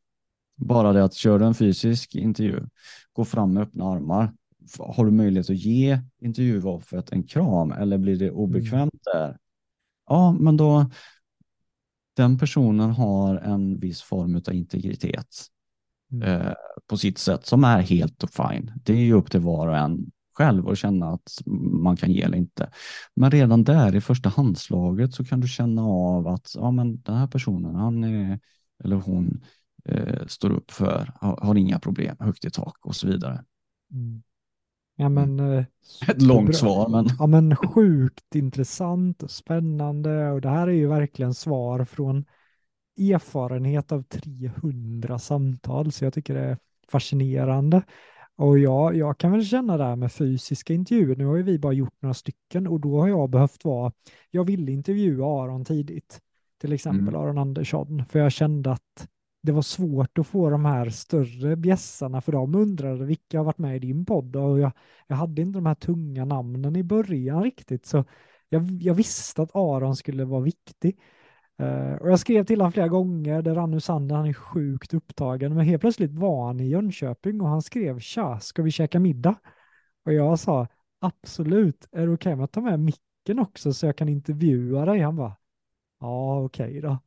Bara det att köra en fysisk intervju, gå fram med öppna armar. Har du möjlighet att ge intervjuoffret en kram eller blir det obekvämt mm. där? Ja, men då den personen har en viss form av integritet mm. eh, på sitt sätt som är helt fine. Det är ju upp till var och en själv att känna att man kan ge eller inte. Men redan där i första handslaget så kan du känna av att ja, men den här personen, han är, eller hon eh, står upp för, har, har, inga problem, högt i tak och så vidare. Mm. Ja, men, mm. eh, Ett långt svar. Men... Ja, men sjukt intressant och spännande och det här är ju verkligen svar från erfarenhet av 300 samtal, så jag tycker det är fascinerande. Och ja, jag kan väl känna det här med fysiska intervjuer. Nu har ju vi bara gjort några stycken och då har jag behövt vara, jag ville intervjua Aron tidigt, till exempel mm. Aron Andersson, för jag kände att det var svårt att få de här större bjässarna för de undrade vilka har varit med i din podd och jag, jag hade inte de här tunga namnen i början riktigt så jag, jag visste att Aron skulle vara viktig. Uh, och jag skrev till honom flera gånger, det rann ur sanden, han är sjukt upptagen, men helt plötsligt var han i Jönköping och han skrev tja, ska vi käka middag? Och jag sa absolut, är det okej okay med att ta med micken också så jag kan intervjua dig? Han bara ja, okej okay då.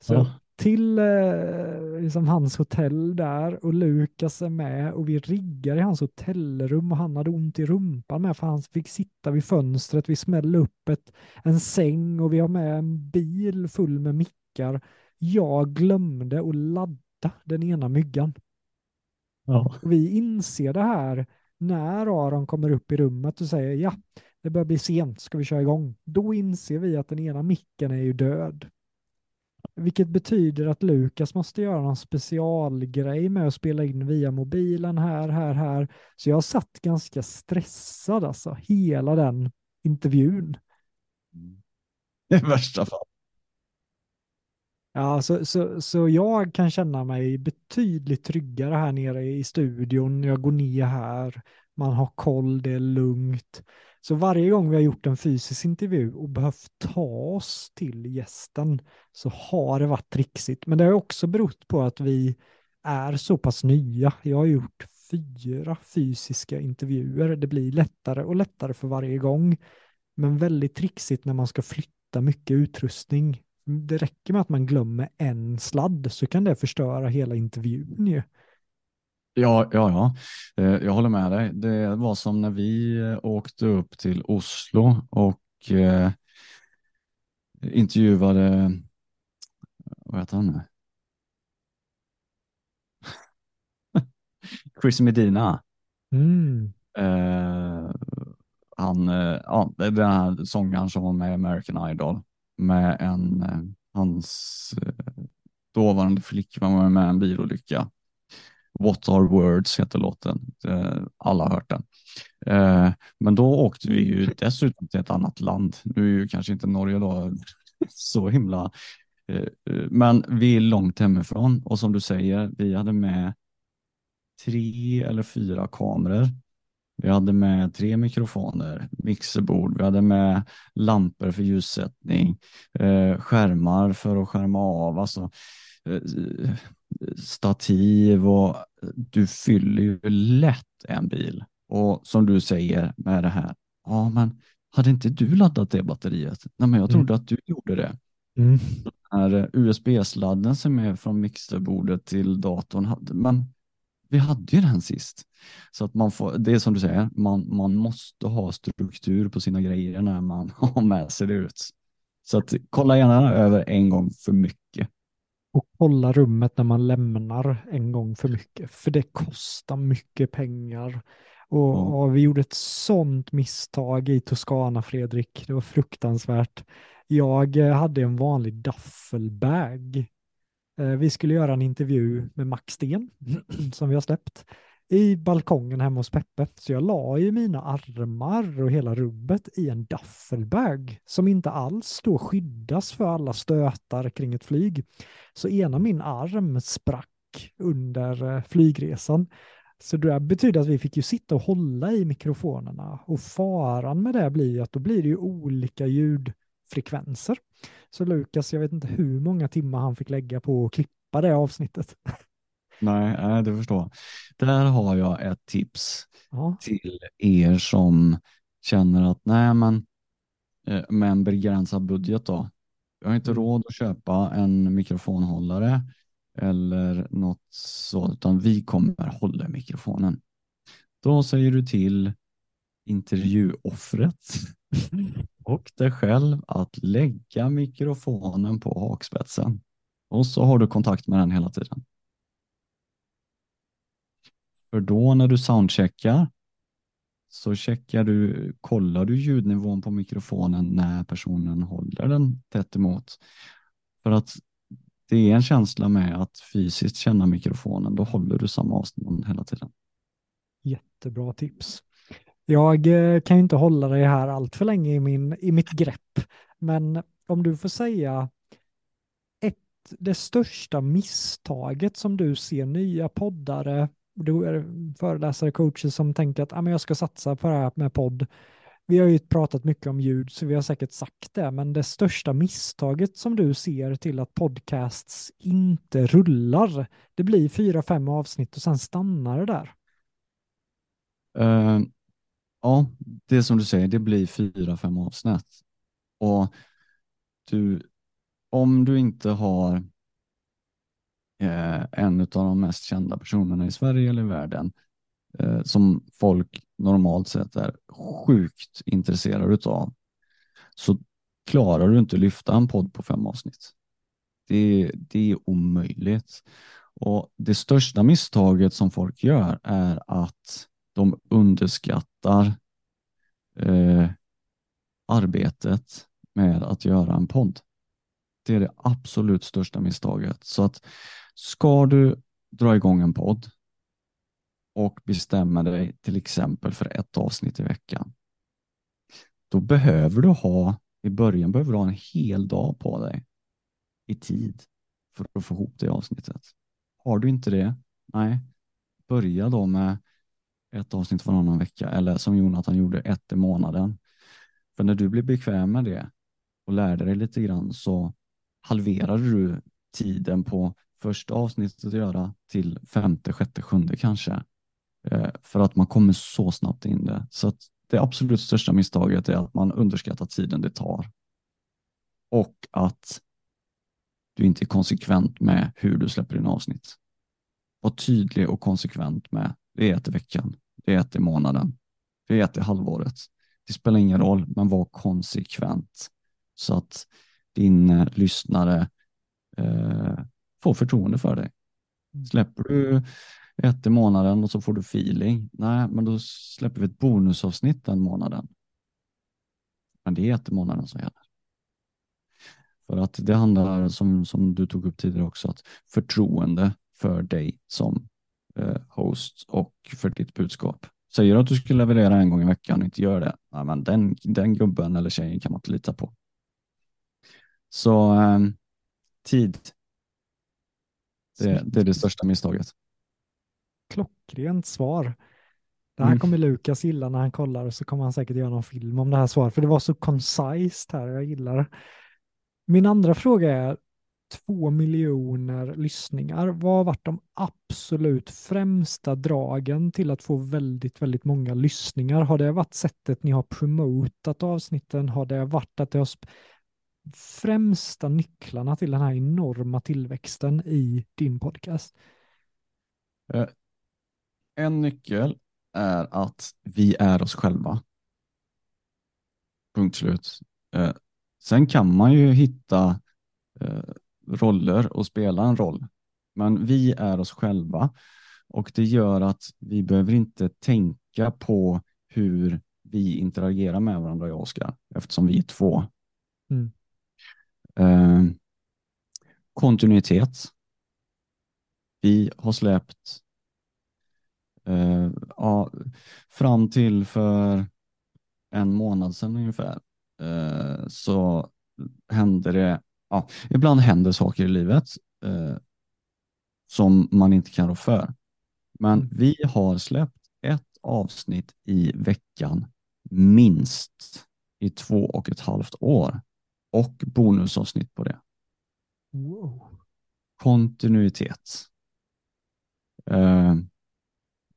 Så ja till eh, liksom hans hotell där och Lukas är med och vi riggar i hans hotellrum och han hade ont i rumpan med för han fick sitta vid fönstret. Vi smällde upp ett, en säng och vi har med en bil full med mickar. Jag glömde att ladda den ena myggan. Ja. Vi inser det här när Aron kommer upp i rummet och säger ja, det börjar bli sent, ska vi köra igång? Då inser vi att den ena micken är ju död. Vilket betyder att Lukas måste göra någon specialgrej med att spela in via mobilen här, här, här. Så jag satt ganska stressad alltså, hela den intervjun. I värsta fall. Ja, så, så, så jag kan känna mig betydligt tryggare här nere i studion. Jag går ner här, man har koll, det är lugnt. Så varje gång vi har gjort en fysisk intervju och behövt ta oss till gästen så har det varit trixigt. Men det har också berott på att vi är så pass nya. Jag har gjort fyra fysiska intervjuer. Det blir lättare och lättare för varje gång. Men väldigt trixigt när man ska flytta mycket utrustning. Det räcker med att man glömmer en sladd så kan det förstöra hela intervjun ju. Ja, ja, ja, eh, jag håller med dig. Det var som när vi eh, åkte upp till Oslo och eh, intervjuade, vad heter han nu? Chris Medina. Mm. Eh, han, eh, ja, den här sångaren som var med i American Idol med en, hans dåvarande flickvän var med i en bilolycka What are words heter låten. Eh, alla har hört den. Eh, men då åkte vi ju dessutom till ett annat land. Nu är ju kanske inte Norge då så himla, eh, men vi är långt hemifrån och som du säger, vi hade med tre eller fyra kameror. Vi hade med tre mikrofoner, mixerbord, vi hade med lampor för ljussättning, skärmar för att skärma av. Alltså, stativ och du fyller ju lätt en bil. Och som du säger med det här, ja men hade inte du laddat det batteriet? Nej men jag trodde mm. att du gjorde det. Mm. Den här USB-sladden som är från mixerbordet till datorn, men vi hade ju den sist. Så att man får, det är som du säger, man, man måste ha struktur på sina grejer när man har med sig det ut. Så att kolla gärna över en gång för mycket och kolla rummet när man lämnar en gång för mycket. För det kostar mycket pengar Och, Ja. och vi gjorde ett sånt misstag i Toscana, Fredrik. Det var fruktansvärt. Jag eh, hade en vanlig duffelbag. Eh, Vi skulle göra en intervju med Max Sten, som vi har släppt, i balkongen hemma hos Peppe. Så jag la ju mina armar och hela rubbet i en duffelbag som inte alls då skyddas för alla stötar kring ett flyg. Så ena min arm sprack under eh, flygresan. Så det betyder att vi fick ju sitta och hålla i mikrofonerna och faran med det blir ju att då blir det ju olika ljudfrekvenser. Så Lukas, jag vet inte hur många timmar han fick lägga på att klippa det avsnittet. Nej, nej, det förstår jag. Där har jag ett tips Ja, till er som känner att nej, men eh, med en begränsad budget då. Jag har inte Mm. råd att köpa en mikrofonhållare eller något så, utan vi kommer hålla mikrofonen. Då säger du till intervjuoffret och dig själv att lägga mikrofonen på hakspetsen och så har du kontakt med den hela tiden. För då när du soundcheckar så checkar du, kollar du ljudnivån på mikrofonen när personen håller den tätt emot. För att det är en känsla med att fysiskt känna mikrofonen, då håller du samma avstånd hela tiden. jättebra tips. Jag eh, kan ju inte hålla dig här allt för länge i, min, i mitt grepp, men om du får säga ett, det största misstaget som du ser nya poddare, då är det föreläsare, coacher som tänker att ah, men jag ska satsa på det här med podd. Vi har ju pratat mycket om ljud, så vi har säkert sagt det, men det största misstaget som du ser till att podcasts inte rullar, det blir fyra, fem avsnitt och sen stannar det där. Uh, ja, det är som du säger, det blir fyra, fem avsnitt. Och du, om du inte har Eh, en av de mest kända personerna i Sverige eller i världen eh, som folk normalt sett är sjukt intresserade av så klarar du inte lyfta en podd på fem avsnitt. Det, det är omöjligt. Och det största misstaget som folk gör är att de underskattar eh, arbetet med att göra en podd. Det är det absolut största misstaget. Så att ska du dra igång en podd och bestämma dig till exempel för ett avsnitt i veckan, då behöver du ha, i början behöver du ha en hel dag på dig i tid för att få ihop det avsnittet. Har du inte det, nej, börja då med ett avsnitt varannan vecka eller som Jonathan gjorde, ett i månaden. För när du blir bekväm med det och lärde dig lite grann så halverar du tiden på första avsnittet att göra till femte, sjätte, sjunde kanske. Eh, För att man kommer så snabbt in det. Så att det absolut största misstaget är att man underskattar tiden det tar. Och att du inte är konsekvent med hur du släpper in avsnitt. Var tydlig och konsekvent med det är ett i veckan, det är ett i månaden, det är ett i halvåret. Det spelar ingen roll, men var konsekvent så att din eh, lyssnare eh, får förtroende för dig. Släpper du ett i månaden och så får du feeling, nej, men då släpper vi ett bonusavsnitt den månaden. Men det är ett i månaden som gäller. För att det handlar, som, som du tog upp tidigare också, att förtroende för dig som eh, host och för ditt budskap. Säger du att du ska leverera en gång i veckan och inte gör det, ja, men den, den gubben eller tjejen kan man inte lita på. Så eh, tid, det, det är det största misstaget. Klockrent svar. Det här Mm. kommer Lukas gilla när han kollar så kommer han säkert göra någon film om det här svaret, för det var så koncist här, jag gillar det. Min andra fråga är, två miljoner lyssningar, vad har varit de absolut främsta dragen till att få väldigt, väldigt många lyssningar? Har det varit sättet ni har promotat avsnitten? Har det varit att det har främsta nycklarna till den här enorma tillväxten i din podcast? Eh, En nyckel är att vi är oss själva. Punkt slut. Eh, Sen kan man ju hitta eh, roller och spela en roll. Men vi är oss själva och det gör att vi behöver inte tänka på hur vi interagerar med varandra, jag och Oskar, eftersom vi är två. Mm. Eh, kontinuitet. Vi har släppt eh, ja, fram till för en månad sedan ungefär eh, så händer det, ja, ibland händer saker i livet eh, som man inte kan rå för. Men Mm. vi har släppt ett avsnitt i veckan minst i två och ett halvt år och bonusavsnitt på det. Wow. Kontinuitet. Eh,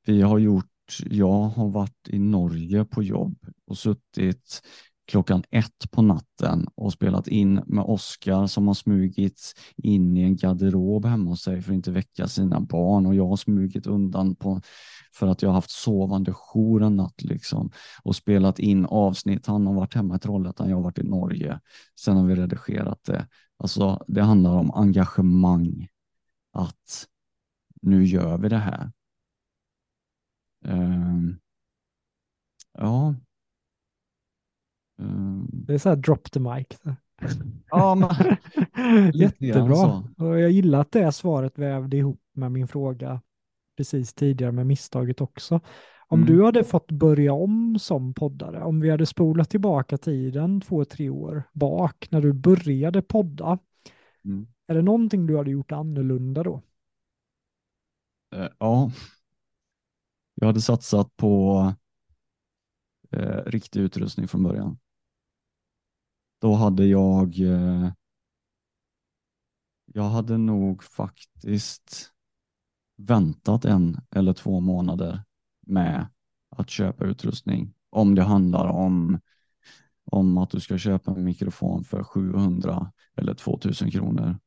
vi har gjort, jag har varit i Norge på jobb och suttit klockan ett på natten och spelat in med Oskar som har smugit in i en garderob hemma hos sig för att inte väcka sina barn och jag har smugit undan på, för att jag har haft sovande jour en natt liksom och spelat in avsnitt. Han har varit hemma i Trollhättan, jag har varit i Norge. Sen har vi redigerat det. Alltså, det handlar om engagemang. Att nu gör vi det här. Um, ja. Ehm, Det är så här drop the mic. ja, men, Jättebra. så. Och jag gillar att det svaret vävde ihop med min fråga precis tidigare med misstaget också. Om Mm. du hade fått börja om som poddare, om vi hade spolat tillbaka tiden två, tre år bak när du började podda, Mm. är det någonting du hade gjort annorlunda då? Eh, ja. Jag hade satsat på eh, riktig utrustning från början. Då hade jag eh, jag hade nog faktiskt väntat en eller två månader med att köpa utrustning. Om det handlar om, om att du ska köpa en mikrofon för 700 eller 2000 kronor.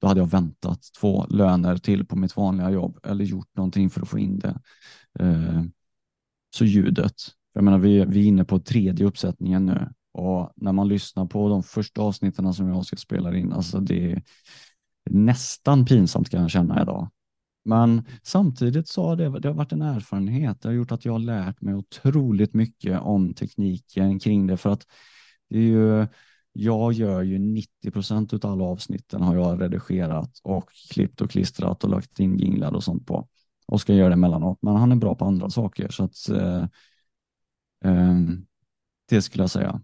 Då hade jag väntat två löner till på mitt vanliga jobb eller gjort någonting för att få in det. Eh, så ljudet, jag menar vi, vi är inne på tredje uppsättningen nu och när man lyssnar på de första avsnitten som jag ska spela in, alltså det är nästan pinsamt kan jag känna idag. Men samtidigt så har det, det har varit en erfarenhet. Det har gjort att jag har lärt mig otroligt mycket om tekniken kring det för att det är ju, jag gör ju 90 procent av alla avsnitten har jag redigerat och klippt och klistrat och lagt in jinglar och sånt på. Oskar gör det emellanåt, men han är bra på andra saker så att eh, eh, det skulle jag säga.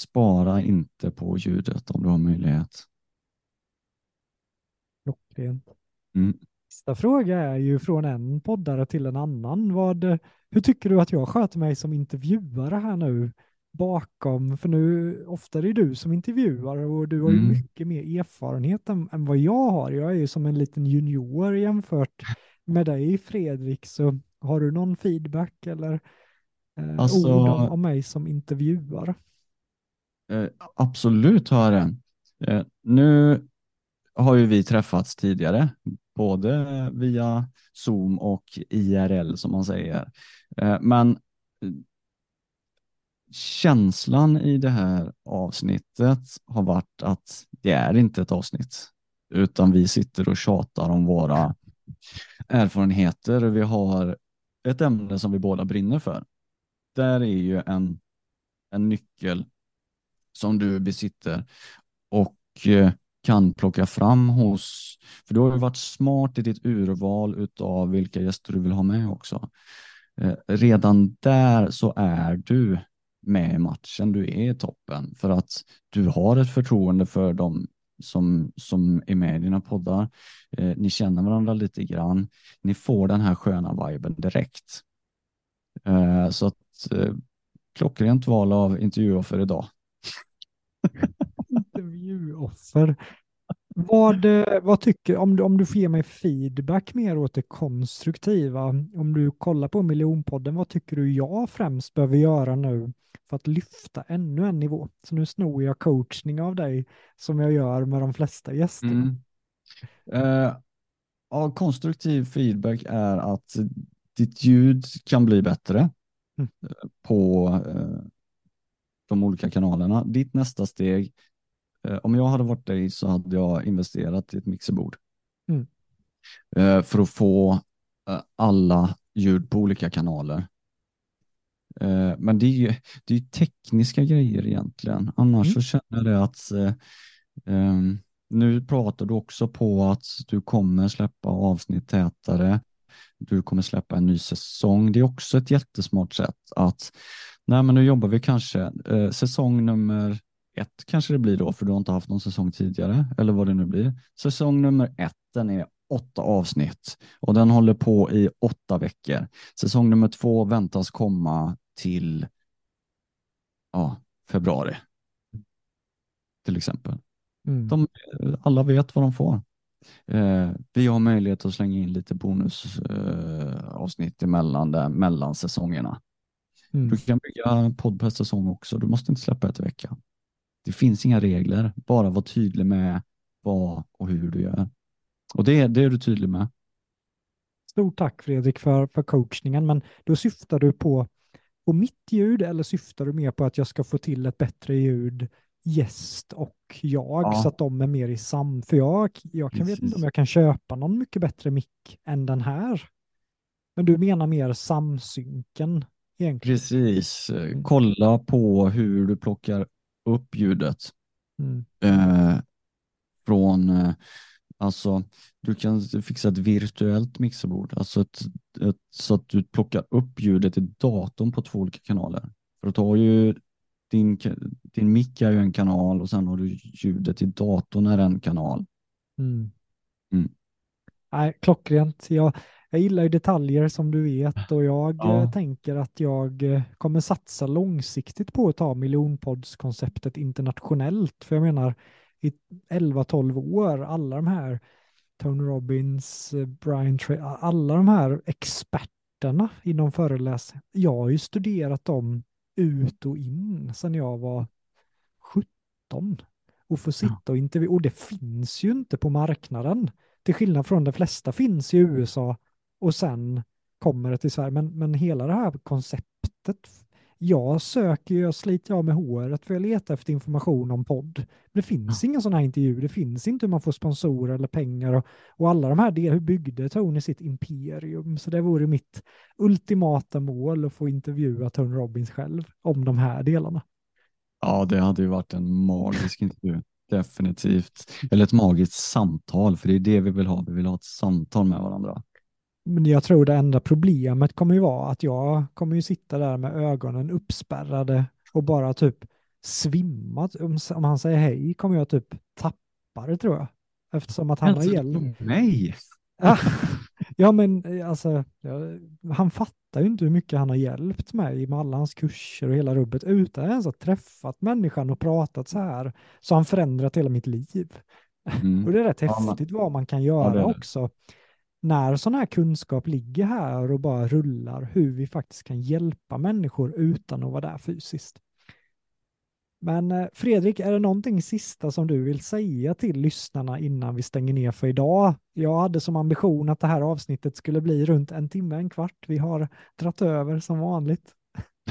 Spara inte på ljudet om du har möjlighet. Klockrent. Mm. Nästa fråga är ju från en poddare till en annan. Vad, hur tycker du att jag sköter mig som intervjuare här nu bakom? För nu ofta är det du som intervjuar och du har ju Mm. mycket mer erfarenhet än, än vad jag har. Jag är ju som en liten junior jämfört med dig Fredrik. Så har du någon feedback eller eh, Alltså- ord om, om mig som intervjuare? Eh, absolut har jag det. Eh, nu har ju vi träffats tidigare, både via Zoom och IRL som man säger. Eh, men känslan i det här avsnittet har varit att det är inte ett avsnitt, utan vi sitter och tjatar om våra erfarenheter. Vi har ett ämne som vi båda brinner för. Där är ju en, en nyckel som du besitter och eh, kan plocka fram hos, för du har ju varit smart i ditt urval utav vilka gäster du vill ha med också. Eh, redan där så är du med i matchen, du är i toppen för att du har ett förtroende för dem som, som är med i dina poddar. Eh, Ni känner varandra lite grann. Ni får den här sköna viben direkt. Eh, Så att eh, klockrent val av intervjuoffer idag. Intervjuoffer. Vad, eh, vad tycker om du, om du får ge mig feedback mer åt det konstruktiva, om du kollar på miljonpodden, vad tycker du jag främst behöver göra nu för att lyfta ännu en nivå? Så nu snor jag coachning av dig som jag gör med de flesta gästerna. Mm. Eh, ja, konstruktiv feedback är att ditt ljud kan bli bättre Mm. eh, på eh, de olika kanalerna. Ditt nästa steg, om jag hade varit dig så hade jag investerat i ett mixerbord. Mm. Eh, för att få eh, alla ljud på olika kanaler. Eh, men det är ju det är tekniska grejer egentligen. Annars mm. så känner jag att eh, um, nu pratar du också på att du kommer släppa avsnitt tätare. Du kommer släppa en ny säsong. Det är också ett jättesmart sätt att, nej men nu jobbar vi kanske eh, säsong nummer ett kanske det blir då, för du har inte haft någon säsong tidigare, eller vad det nu blir. Säsong nummer ett, den är åtta avsnitt och den håller på i åtta veckor. Säsong nummer två väntas komma till ja, februari. Till exempel. Mm. De, alla vet vad de får. Eh, vi har möjlighet att slänga in lite bonusavsnitt eh, emellan där, mellan säsongerna. Mm. Du kan bygga podd per säsong också. Du måste inte släppa ett i veckan. Det finns inga regler, bara var tydlig med vad och hur du gör. Och det, det är du tydlig med. Stort tack Fredrik för, för coachningen, men då syftar du på, på mitt ljud eller syftar du mer på att jag ska få till ett bättre ljud gäst och jag ja. så att de är mer i sam... För jag, jag kan vet inte om jag kan köpa någon mycket bättre mick än den här. Men du menar mer samsynken egentligen? Precis. Kolla på hur du plockar upp ljudet. Mm. Eh, från, eh, alltså du kan fixa ett virtuellt mixerbord, alltså ett, ett, så att du plockar upp ljudet i datorn på två olika kanaler. För att ha ju din, din mick är ju en kanal och sen har du ljudet i datorn är en kanal. Mm. Mm. Nej, klockrent. Jag, jag gillar ju detaljer som du vet och jag ja. Eh, tänker att jag eh, kommer satsa långsiktigt på att ta miljonpoddskonceptet internationellt. För jag menar, i 11-12 år, alla de här Tony Robbins, eh, Brian Trey, alla de här experterna inom föreläsning. Jag har ju studerat dem ut och in sedan jag var 17 och få sitta och intervjua. Och det finns ju inte på marknaden. Till skillnad från de flesta finns i USA och sen kommer det till Sverige. Men, men hela det här konceptet jag söker, jag sliter av med håret för jag letar efter information om podd. Men det finns ja. ingen sån här intervju, det finns inte hur man får sponsorer eller pengar och, och alla de här delarna, hur byggde Tony sitt imperium? Så det vore mitt ultimata mål att få intervjua Tony Robbins själv om de här delarna. Ja, det hade ju varit en magisk intervju. Definitivt. Eller ett magiskt samtal, för det är det vi vill ha. Vi vill ha ett samtal med varandra. Men jag tror det enda problemet kommer ju vara att jag kommer ju sitta där med ögonen uppspärrade och bara typ svimma. Om han säger hej kommer jag typ tappa det tror jag. Eftersom att han har hjälpt. Nej! ja men alltså, han fattar ju inte hur mycket han har hjälpt mig med alla hans kurser och hela rubbet utan att ens ha träffat människan och pratat så här. Så han förändrat hela mitt liv. Mm. och det är rätt häftigt vad man kan göra ja, också när sån här kunskap ligger här och bara rullar, hur vi faktiskt kan hjälpa människor utan att vara där fysiskt. Men eh, Fredrik, är det någonting sista som du vill säga till lyssnarna innan vi stänger ner för idag? Jag hade som ambition att det här avsnittet skulle bli runt en timme, en kvart. Vi har dratt över som vanligt.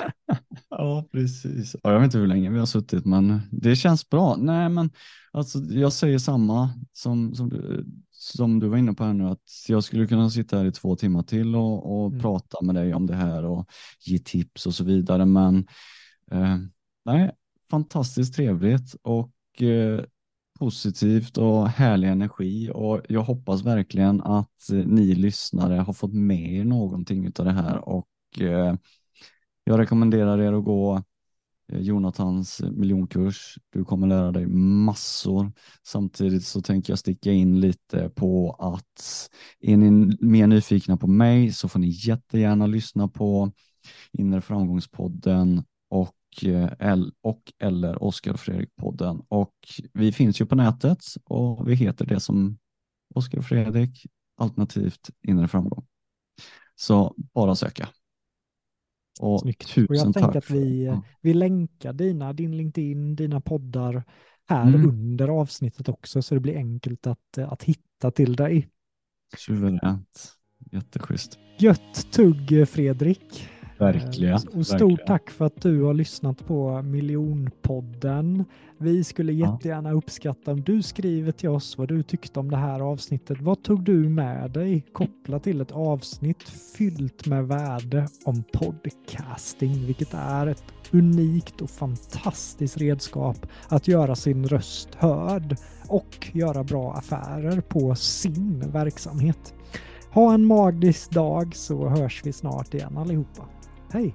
ja, precis. Ja, jag vet inte hur länge vi har suttit, men det känns bra. Nej, men alltså, jag säger samma som, som, du, som du var inne på här nu, att jag skulle kunna sitta här i två timmar till och, och mm. prata med dig om det här och ge tips och så vidare. Men eh, nej, fantastiskt trevligt och eh, positivt och härlig energi och jag hoppas verkligen att ni lyssnare har fått med er någonting av det här och eh, jag rekommenderar er att gå eh, Jonathans eh, miljonkurs. Du kommer lära dig massor. Samtidigt så tänker jag sticka in lite på att är ni mer nyfikna på mig så får ni jättegärna lyssna på Inre framgångspodden och, eh, och eller Oskar och Fredrik-podden. Och vi finns ju på nätet och vi heter det som Oskar och Fredrik alternativt Inre framgång. Så bara söka. Och Snyggt. tusen och jag tänker att vi, ja. vi länkar dina, din LinkedIn, dina poddar här mm. under avsnittet också så det blir enkelt att, att hitta till dig. Suveränt. Jätteschysst. Gött tugg Fredrik. Verkligen. Och stort verkligen. tack för att du har lyssnat på Miljonpodden. Vi skulle jättegärna uppskatta om du skriver till oss vad du tyckte om det här avsnittet. Vad tog du med dig kopplat till ett avsnitt fyllt med värde om podcasting, vilket är ett unikt och fantastiskt redskap att göra sin röst hörd och göra bra affärer på sin verksamhet. Ha en magisk dag så hörs vi snart igen allihopa. Hej!